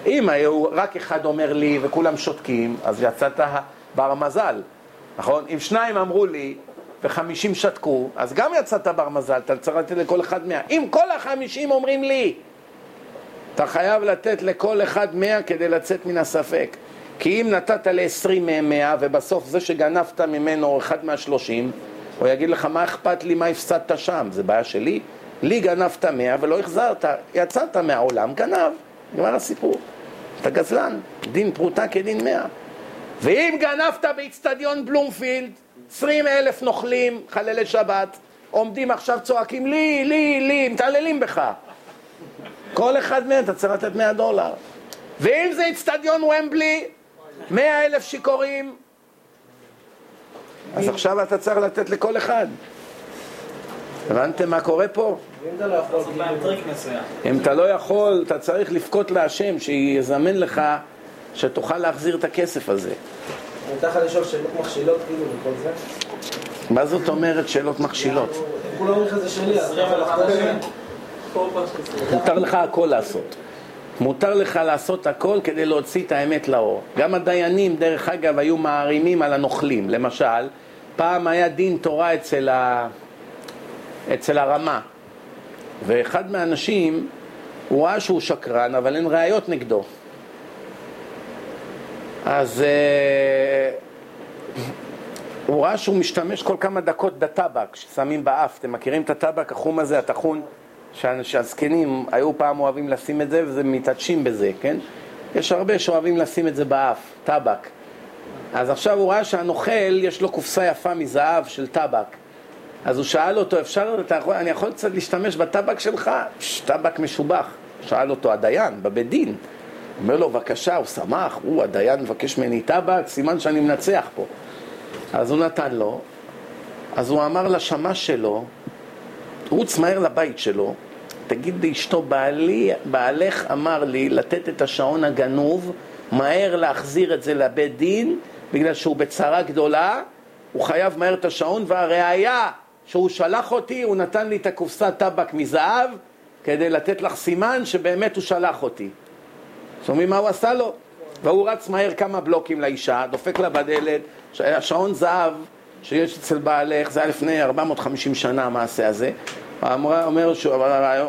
אם היו רק אחד אומר לי וכולם שותקים, אז יצאת בר מזל, נכון? אם שניים אמרו לי וחמישים שתקו, אז גם יצאת בר מזל, אתה צריך לתת לכל אחד מאה. אם כל החמישים אומרים לי, אתה חייב לתת לכל אחד מאה כדי לצאת מן הספק. כי אם נתת לעשרים מהם מאה, ובסוף זה שגנבת ממנו אחד מהשלושים, הוא יגיד לך, מה אכפת לי מה הפסדת שם? זה בעיה שלי? לי גנבת מאה ולא החזרת, יצאת מהעולם, גנב, נגמר הסיפור. אתה גזלן, דין פרוטה כדין מאה. ואם גנבת באיצטדיון בלומפילד, עשרים אלף נוכלים, חללי שבת, עומדים עכשיו צועקים לי, לי, לי, מתעללים בך. כל אחד מהם אתה צריך לתת מאה דולר. ואם זה איצטדיון ומבלי, מאה אלף שיכורים, אז עכשיו אתה צריך לתת לכל אחד. הבנתם מה קורה פה? ואם אתה לא יכול. אם אתה לא יכול, אתה צריך לבכות להשם, שיזמן לך, שתוכל להחזיר את הכסף הזה. מותר לך לשאול שאלות מכשילות כאילו וכל זה? מה זאת אומרת שאלות מכשילות? כולם אומרים לך זה שלי, אז אתה יכול לחתום בזה? מותר לך הכל לעשות. מותר לך לעשות הכל כדי להוציא את האמת לאור. גם הדיינים, דרך אגב, היו מערימים על הנוכלים. למשל, פעם היה דין תורה אצל, ה... אצל הרמה, ואחד מהאנשים, הוא ראה שהוא שקרן, אבל אין ראיות נגדו. אז אה, הוא ראה שהוא משתמש כל כמה דקות בטבק ששמים באף. אתם מכירים את הטבק, החום הזה, הטחון? שה- שהזקנים היו פעם אוהבים לשים את זה וזה מתעטשים בזה, כן? יש הרבה שאוהבים לשים את זה באף, טבק. אז עכשיו הוא ראה שהנוכל יש לו קופסה יפה מזהב של טבק. אז הוא שאל אותו, אפשר, יכול, אני יכול קצת להשתמש בטבק שלך? פש, טבק משובח. שאל אותו הדיין, בבית דין. אומר לו, בבקשה, הוא שמח, הוא, הדיין מבקש ממני טבק, סימן שאני מנצח פה. אז הוא נתן לו, אז הוא אמר לשמש שלו, רוץ מהר לבית שלו, תגיד לאשתו, בעלי, בעלך אמר לי לתת את השעון הגנוב, מהר להחזיר את זה לבית דין, בגלל שהוא בצרה גדולה, הוא חייב מהר את השעון, והראיה שהוא שלח אותי, הוא נתן לי את הקופסת טבק מזהב, כדי לתת לך סימן שבאמת הוא שלח אותי. שומעים מה הוא עשה לו? והוא רץ מהר כמה בלוקים לאישה, דופק לה בדלת, השעון זהב שיש אצל בעלך, זה היה לפני 450 שנה המעשה הזה, אומר שהוא, אבל ה-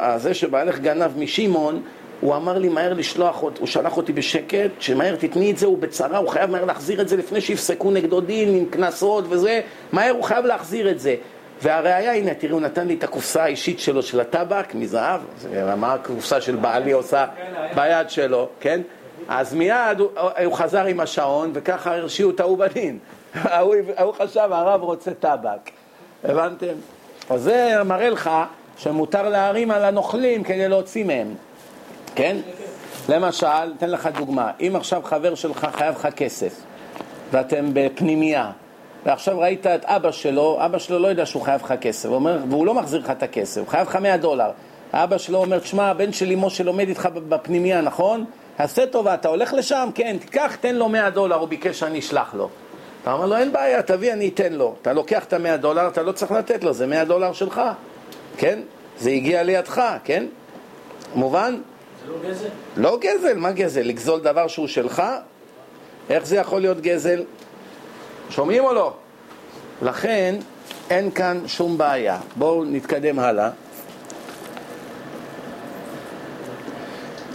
ה- זה שבעלך גנב משמעון, הוא אמר לי מהר לשלוח, אות- הוא שלח אותי בשקט, שמהר תתני את זה, הוא בצרה, הוא חייב מהר להחזיר את זה לפני שיפסקו נגדו דין עם קנסות וזה, מהר הוא חייב להחזיר את זה. והראיה, הנה, תראי, הוא נתן לי את הקופסה האישית שלו של הטבק מזהב, זה מה הקופסה של בעלי עושה ביד שלו, כן? אז מיד הוא, הוא חזר עם השעון, וככה הרשיעו את ההוא בדין. ההוא חשב, הרב רוצה טבק. הבנתם? אז זה מראה לך שמותר להרים על הנוכלים כדי להוציא מהם, כן? למשל, אתן לך דוגמה, אם עכשיו חבר שלך חייב לך כסף ואתם בפנימייה ועכשיו ראית את אבא שלו, אבא שלו לא יודע שהוא חייב לך כסף, אומר, והוא לא מחזיר לך את הכסף, הוא חייב לך 100 דולר. האבא שלו אומר, תשמע, הבן שלי משה לומד איתך בפנימייה, נכון? עשה טובה, אתה הולך לשם? כן, תיקח, תן לו 100 דולר, הוא ביקש שאני אשלח לו. אתה אומר לו, אין בעיה, תביא, אני אתן לו. אתה לוקח את ה-100 דולר, אתה לא צריך לתת לו, זה 100 דולר שלך, כן? זה הגיע לידך, כן? מובן? זה לא גזל? לא גזל, מה גזל? לגזול דבר שהוא שלך? איך זה יכול להיות גזל? שומעים או לא? לכן אין כאן שום בעיה. בואו נתקדם הלאה.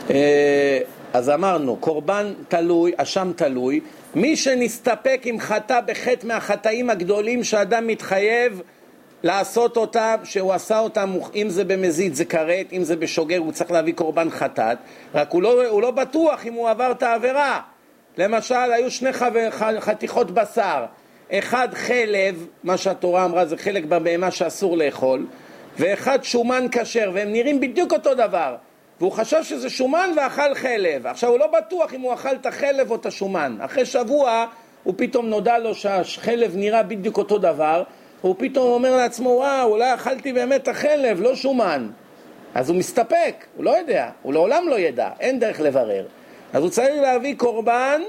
אה, אז אמרנו, קורבן תלוי, אשם תלוי, מי שנסתפק אם חטא בחטא מהחטאים הגדולים שאדם מתחייב לעשות אותם, שהוא עשה אותם, אם זה במזיד זה כרת, אם זה בשוגר הוא צריך להביא קורבן חטאת, רק הוא לא, הוא לא בטוח אם הוא עבר את העבירה. למשל, היו שני חבר, חתיכות בשר, אחד חלב, מה שהתורה אמרה זה חלק בבהמה שאסור לאכול, ואחד שומן כשר, והם נראים בדיוק אותו דבר. והוא חשב שזה שומן ואכל חלב. עכשיו הוא לא בטוח אם הוא אכל את החלב או את השומן. אחרי שבוע הוא פתאום נודע לו שהחלב נראה בדיוק אותו דבר, הוא פתאום אומר לעצמו, וואו, אולי אכלתי באמת את החלב, לא שומן. אז הוא מסתפק, הוא לא יודע, הוא לעולם לא ידע, אין דרך לברר. אז הוא צריך להביא קורבן,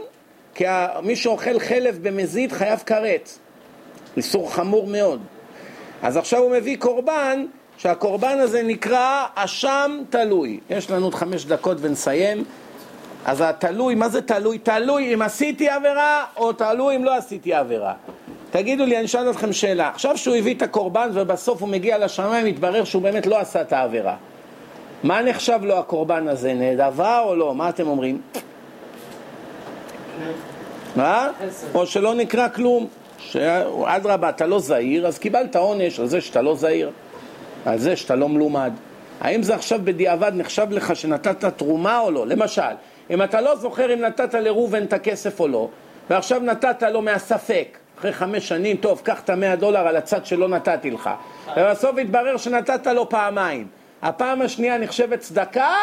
כי מי שאוכל חלב במזיד חייב כרת. איסור חמור מאוד. אז עכשיו הוא מביא קורבן, שהקורבן הזה נקרא אשם תלוי. יש לנו עוד חמש דקות ונסיים. אז התלוי, מה זה תלוי? תלוי אם עשיתי עבירה, או תלוי אם לא עשיתי עבירה. תגידו לי, אני אשאל אתכם שאלה. עכשיו שהוא הביא את הקורבן ובסוף הוא מגיע לשמיים, מתברר שהוא באמת לא עשה את העבירה. מה נחשב לו הקורבן הזה? נדבה או לא? מה אתם אומרים? מה? או שלא נקרא כלום. שאדרבה, אתה לא זהיר, אז קיבלת עונש על זה שאתה לא זהיר, על זה שאתה לא מלומד. האם זה עכשיו בדיעבד נחשב לך שנתת תרומה או לא? למשל, אם אתה לא זוכר אם נתת לראובן את הכסף או לא, ועכשיו נתת לו מהספק, אחרי חמש שנים, טוב, קח את המאה דולר על הצד שלא נתתי לך, ובסוף התברר שנתת לו פעמיים. הפעם השנייה נחשבת צדקה,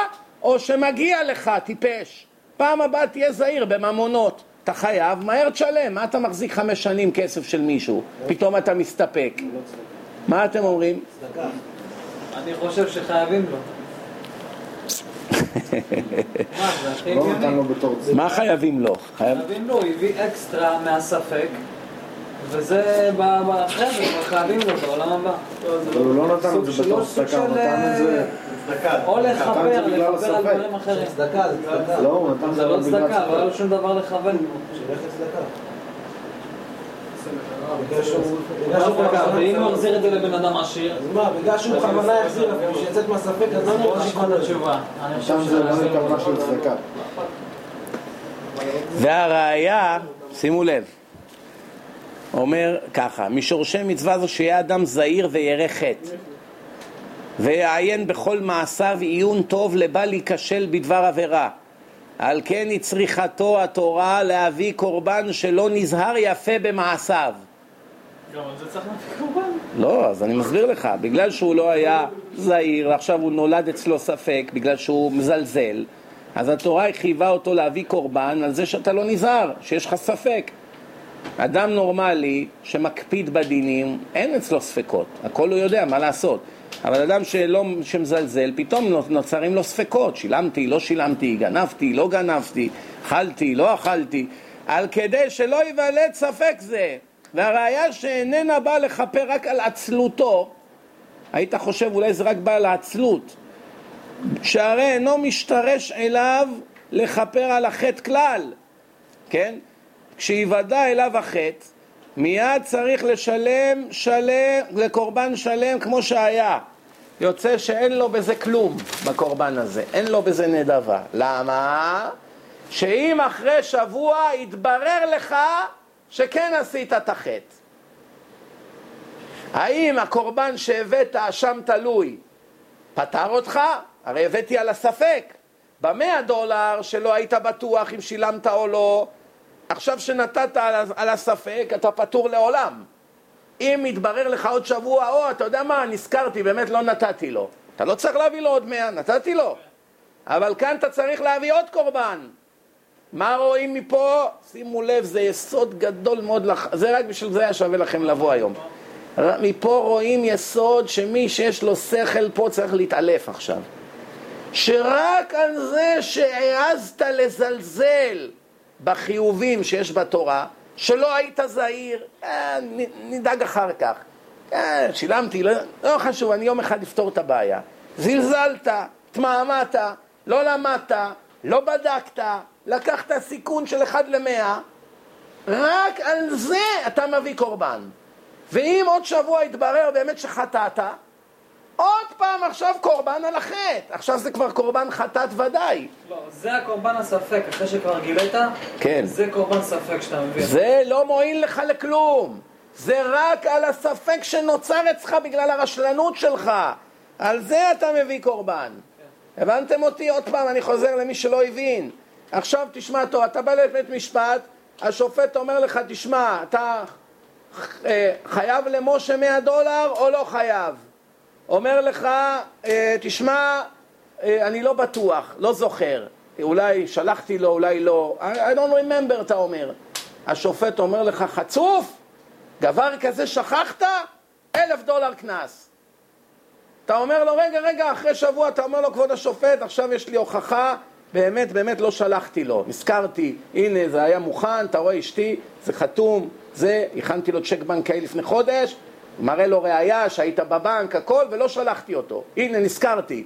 או שמגיע לך, טיפש. פעם הבאה תהיה זהיר בממונות. אתה חייב, מהר תשלם. מה אתה מחזיק חמש שנים כסף של מישהו? פתאום אתה מסתפק. מה אתם אומרים? אני חושב שחייבים לו. מה, לא צדקה. מה חייבים לו? חייב... חייבים לו, הוא הביא אקסטרה מהספק, וזה אחרי זה כבר חייבים לו בעולם הבא. אבל הוא לא נתן את זה בתור סוג צדקה, הוא נתן את זה... או בגלל לכפר על. דברים אחרים. צדקה, זה צדקה. לא, הוא נתן את זה זה לא בגלל צדקה, לא לו ספק. שום דבר לכוון. שילך לצדקה. לא ואם הוא מחזיר את זה לבן אדם עשיר, אז מה, בגלל שהוא בכוונה יחזיר, בשביל לצאת מהספק, אז לא בוא נראה נשמע את התשובה. אני חושב נתן זה לא מכוונה של צדקה. והראיה, שימו לב, אומר ככה, משורשי מצווה זו שיהיה אדם זהיר וירא חטא ויעיין בכל מעשיו עיון טוב לבל ייכשל בדבר עבירה על כן היא צריכתו התורה להביא קורבן שלא נזהר יפה במעשיו גם על זה צריך להביא קורבן. לא, אז אני מסביר לך, בגלל שהוא לא היה זהיר, עכשיו הוא נולד אצלו ספק, בגלל שהוא מזלזל, אז התורה חייבה אותו להביא קורבן על זה שאתה לא נזהר, שיש לך ספק. אדם נורמלי שמקפיד בדינים, אין אצלו ספקות, הכל הוא יודע מה לעשות. אבל אדם שלא, שמזלזל, פתאום נוצרים לו ספקות, שילמתי, לא שילמתי, גנבתי, לא גנבתי, אכלתי, לא אכלתי, על כדי שלא ייוולד ספק זה. והראיה שאיננה באה לכפר רק על עצלותו, היית חושב אולי זה רק בא על העצלות, שהרי אינו משתרש אליו לכפר על החטא כלל, כן? כשיוודע אליו החטא, מיד צריך לשלם שלם, לקורבן שלם כמו שהיה. יוצא שאין לו בזה כלום, בקורבן הזה, אין לו בזה נדבה. למה? שאם אחרי שבוע יתברר לך שכן עשית את החטא. האם הקורבן שהבאת, אשם תלוי, פטר אותך? הרי הבאתי על הספק. במאה דולר שלא היית בטוח אם שילמת או לא, עכשיו שנתת על, הספק, אתה פטור לעולם. אם יתברר לך עוד שבוע, או, אתה יודע מה, נזכרתי, באמת לא נתתי לו. אתה לא צריך להביא לו עוד מאה, נתתי לו. אבל כאן אתה צריך להביא עוד קורבן. מה רואים מפה? שימו לב, זה יסוד גדול מאוד, לח... זה רק בשביל זה היה שווה לכם לבוא היום. מפה רואים יסוד שמי שיש לו שכל פה צריך להתעלף עכשיו. שרק על זה שהעזת לזלזל בחיובים שיש בתורה, שלא היית זהיר, אה, נדאג אחר כך. אה, שילמתי, לא, לא חשוב, אני יום אחד אפתור את הבעיה. זלזלת, התמהמת, לא למדת, לא בדקת, לקחת סיכון של אחד למאה, רק על זה אתה מביא קורבן. ואם עוד שבוע יתברר באמת שחטאת, עוד פעם עכשיו קורבן על החטא. עכשיו זה כבר קורבן חטאת ודאי. לא, זה הקורבן הספק, אחרי שכבר גילית? כן. זה קורבן ספק שאתה מביא. זה לא מועיל לך לכלום. זה רק על הספק שנוצר אצלך בגלל הרשלנות שלך. על זה אתה מביא קורבן. כן. הבנתם אותי? עוד פעם, אני חוזר למי שלא הבין. עכשיו תשמע טוב, אתה בא לבית משפט, השופט אומר לך, תשמע, אתה אה, חייב למשה 100 דולר או לא חייב? אומר לך, אה, תשמע, אה, אני לא בטוח, לא זוכר, אולי שלחתי לו, אולי לא, I, don't remember, אתה אומר. השופט אומר לך, חצוף, דבר כזה שכחת? אלף דולר קנס. אתה אומר לו, רגע, רגע, אחרי שבוע אתה אומר לו, כבוד השופט, עכשיו יש לי הוכחה, באמת, באמת לא שלחתי לו, נזכרתי, הנה זה היה מוכן, אתה רואה אשתי, זה חתום, זה, הכנתי לו צ'ק בנקאי לפני חודש, מראה לו ראייה שהיית בבנק, הכל, ולא שלחתי אותו. הנה, נזכרתי.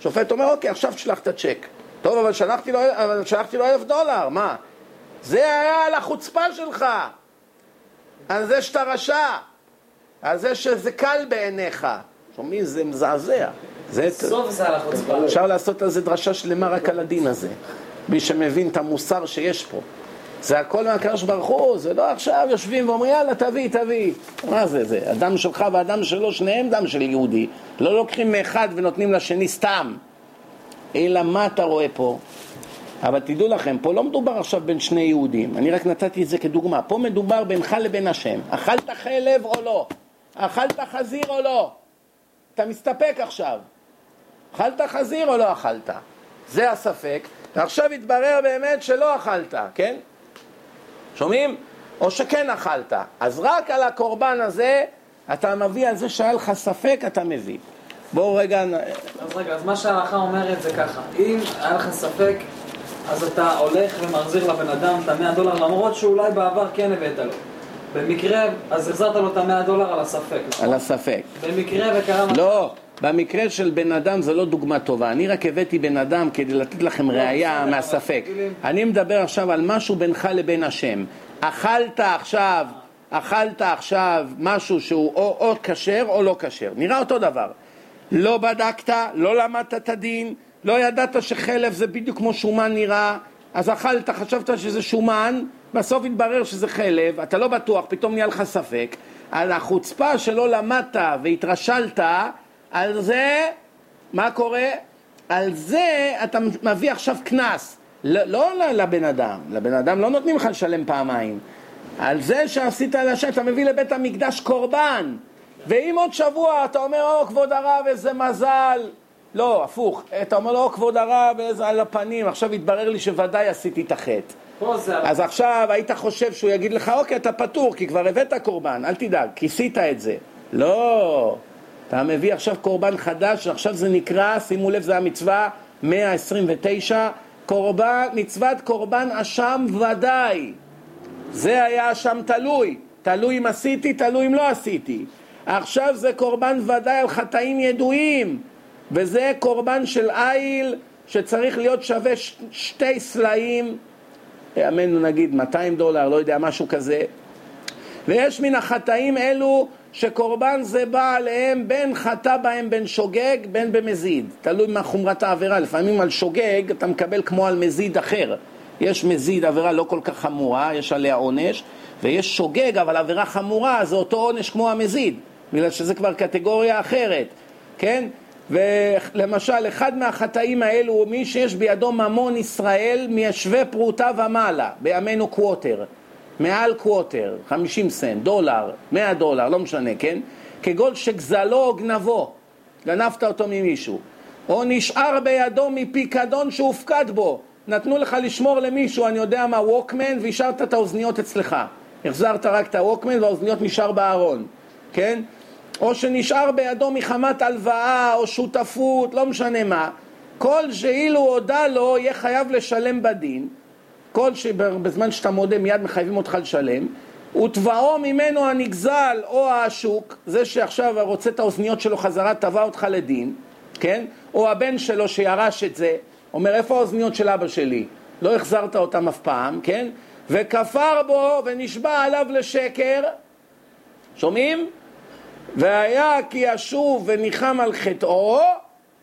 שופט אומר, אוקיי, עכשיו תשלח את הצ'ק. טוב, אבל שלחתי לו, אבל שלחתי לו אלף דולר, מה? זה היה על החוצפה שלך, על זה שאתה רשע, על זה שזה קל בעיניך. שומעים, זה מזעזע. זה... סוף זה על החוצפה. אפשר לעשות על זה דרשה שלמה רק על הדין הזה. מי שמבין את המוסר שיש פה. זה הכל מהקדוש ברוך הוא, זה לא עכשיו יושבים ואומרים יאללה תביא, תביא. מה זה, זה הדם שלך והדם שלו, שניהם דם של יהודי. לא לוקחים מאחד ונותנים לשני סתם. אלא מה אתה רואה פה? אבל תדעו לכם, פה לא מדובר עכשיו בין שני יהודים, אני רק נתתי את זה כדוגמה. פה מדובר בינך לבין השם. אכלת חלב או לא? אכלת חזיר או לא? אתה מסתפק עכשיו. אכלת חזיר או לא אכלת? זה הספק. ועכשיו התברר באמת שלא אכלת, כן? שומעים? או שכן אכלת. אז רק על הקורבן הזה אתה מביא על זה שהיה לך ספק, אתה מביא. בואו רגע... אז רגע, אז מה שההלכה אומרת זה ככה, אם היה לך ספק, אז אתה הולך ומחזיר לבן אדם את המאה דולר, למרות שאולי בעבר כן הבאת לו. במקרה, אז החזרת לו את המאה דולר על הספק, נכון? על הספק. במקרה וקרה... לא, במקרה של בן אדם זה לא דוגמה טובה. אני רק הבאתי בן אדם כדי לתת לכם לא, ראייה מהספק. אני מדבר עכשיו על משהו בינך לבין השם. אכלת עכשיו, אכלת עכשיו משהו שהוא או, או כשר או לא כשר. נראה אותו דבר. לא בדקת, לא למדת את הדין, לא ידעת שחלב זה בדיוק כמו שומן נראה, אז אכלת, חשבת שזה שומן, בסוף התברר שזה חלב, אתה לא בטוח, פתאום נהיה לך ספק. על החוצפה שלא למדת והתרשלת, על זה, מה קורה? על זה אתה מביא עכשיו קנס. לא, לא לבן אדם, לבן אדם לא נותנים לך לשלם פעמיים. על זה שעשית לשם, אתה מביא לבית המקדש קורבן. ואם עוד שבוע אתה אומר, או כבוד הרב, איזה מזל. לא, הפוך. אתה אומר לו, או כבוד הרב, איזה על הפנים. עכשיו התברר לי שוודאי עשיתי את החטא. אז עכשיו היית חושב שהוא יגיד לך, אוקיי, אתה פטור, כי כבר הבאת קורבן, אל תדאג, כיסית את זה. לא. אתה מביא עכשיו קורבן חדש, עכשיו זה נקרא, שימו לב, זה המצווה 129, קורבן, מצוות קורבן אשם ודאי. זה היה אשם תלוי, תלוי אם עשיתי, תלוי אם לא עשיתי. עכשיו זה קורבן ודאי על חטאים ידועים, וזה קורבן של איל שצריך להיות שווה ש- שתי סלעים, אמנו נגיד 200 דולר, לא יודע, משהו כזה. ויש מן החטאים אלו שקורבן זה בא עליהם בין חטא בהם בין שוגג בין במזיד. תלוי מה חומרת העבירה, לפעמים על שוגג אתה מקבל כמו על מזיד אחר. יש מזיד, עבירה לא כל כך חמורה, יש עליה עונש, ויש שוגג, אבל עבירה חמורה זה אותו עונש כמו המזיד, בגלל שזה כבר קטגוריה אחרת, כן? ולמשל, אחד מהחטאים האלו הוא מי שיש בידו ממון ישראל מיישבי פרוטה ומעלה, בימינו קווטר, מעל קווטר, 50 סנט, דולר, 100 דולר, לא משנה, כן? כגון שגזלו או גנבו, גנבת אותו ממישהו, או נשאר בידו מפיקדון שהופקד בו, נתנו לך לשמור למישהו, אני יודע מה, ווקמן, והשארת את האוזניות אצלך. החזרת רק את הווקמן והאוזניות נשאר בארון, כן? או שנשאר בידו מחמת הלוואה או שותפות, לא משנה מה, כל שאילו הודה לו יהיה חייב לשלם בדין, כל שבזמן שאתה מודה מיד מחייבים אותך לשלם, ותבעו ממנו הנגזל או השוק, זה שעכשיו רוצה את האוזניות שלו חזרה, תבע אותך לדין, כן? או הבן שלו שירש את זה, אומר איפה האוזניות של אבא שלי? לא החזרת אותם אף פעם, כן? וכפר בו ונשבע עליו לשקר, שומעים? והיה כי ישוב וניחם על חטאו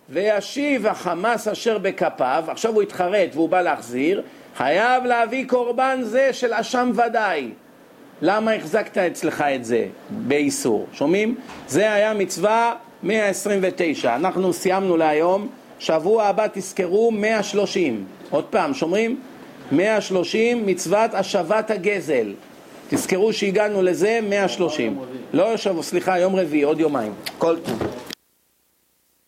וישיב החמאס אשר בכפיו, עכשיו הוא התחרט והוא בא להחזיר, חייב להביא קורבן זה של אשם ודאי. למה החזקת אצלך את זה באיסור? שומעים? זה היה מצווה 129. אנחנו סיימנו להיום, שבוע הבא תזכרו 130. עוד פעם, שומעים? 130 מצוות השבת הגזל. תזכרו שהגענו לזה 130. לא, סליחה, יום רביעי, עוד יומיים. כל טוב.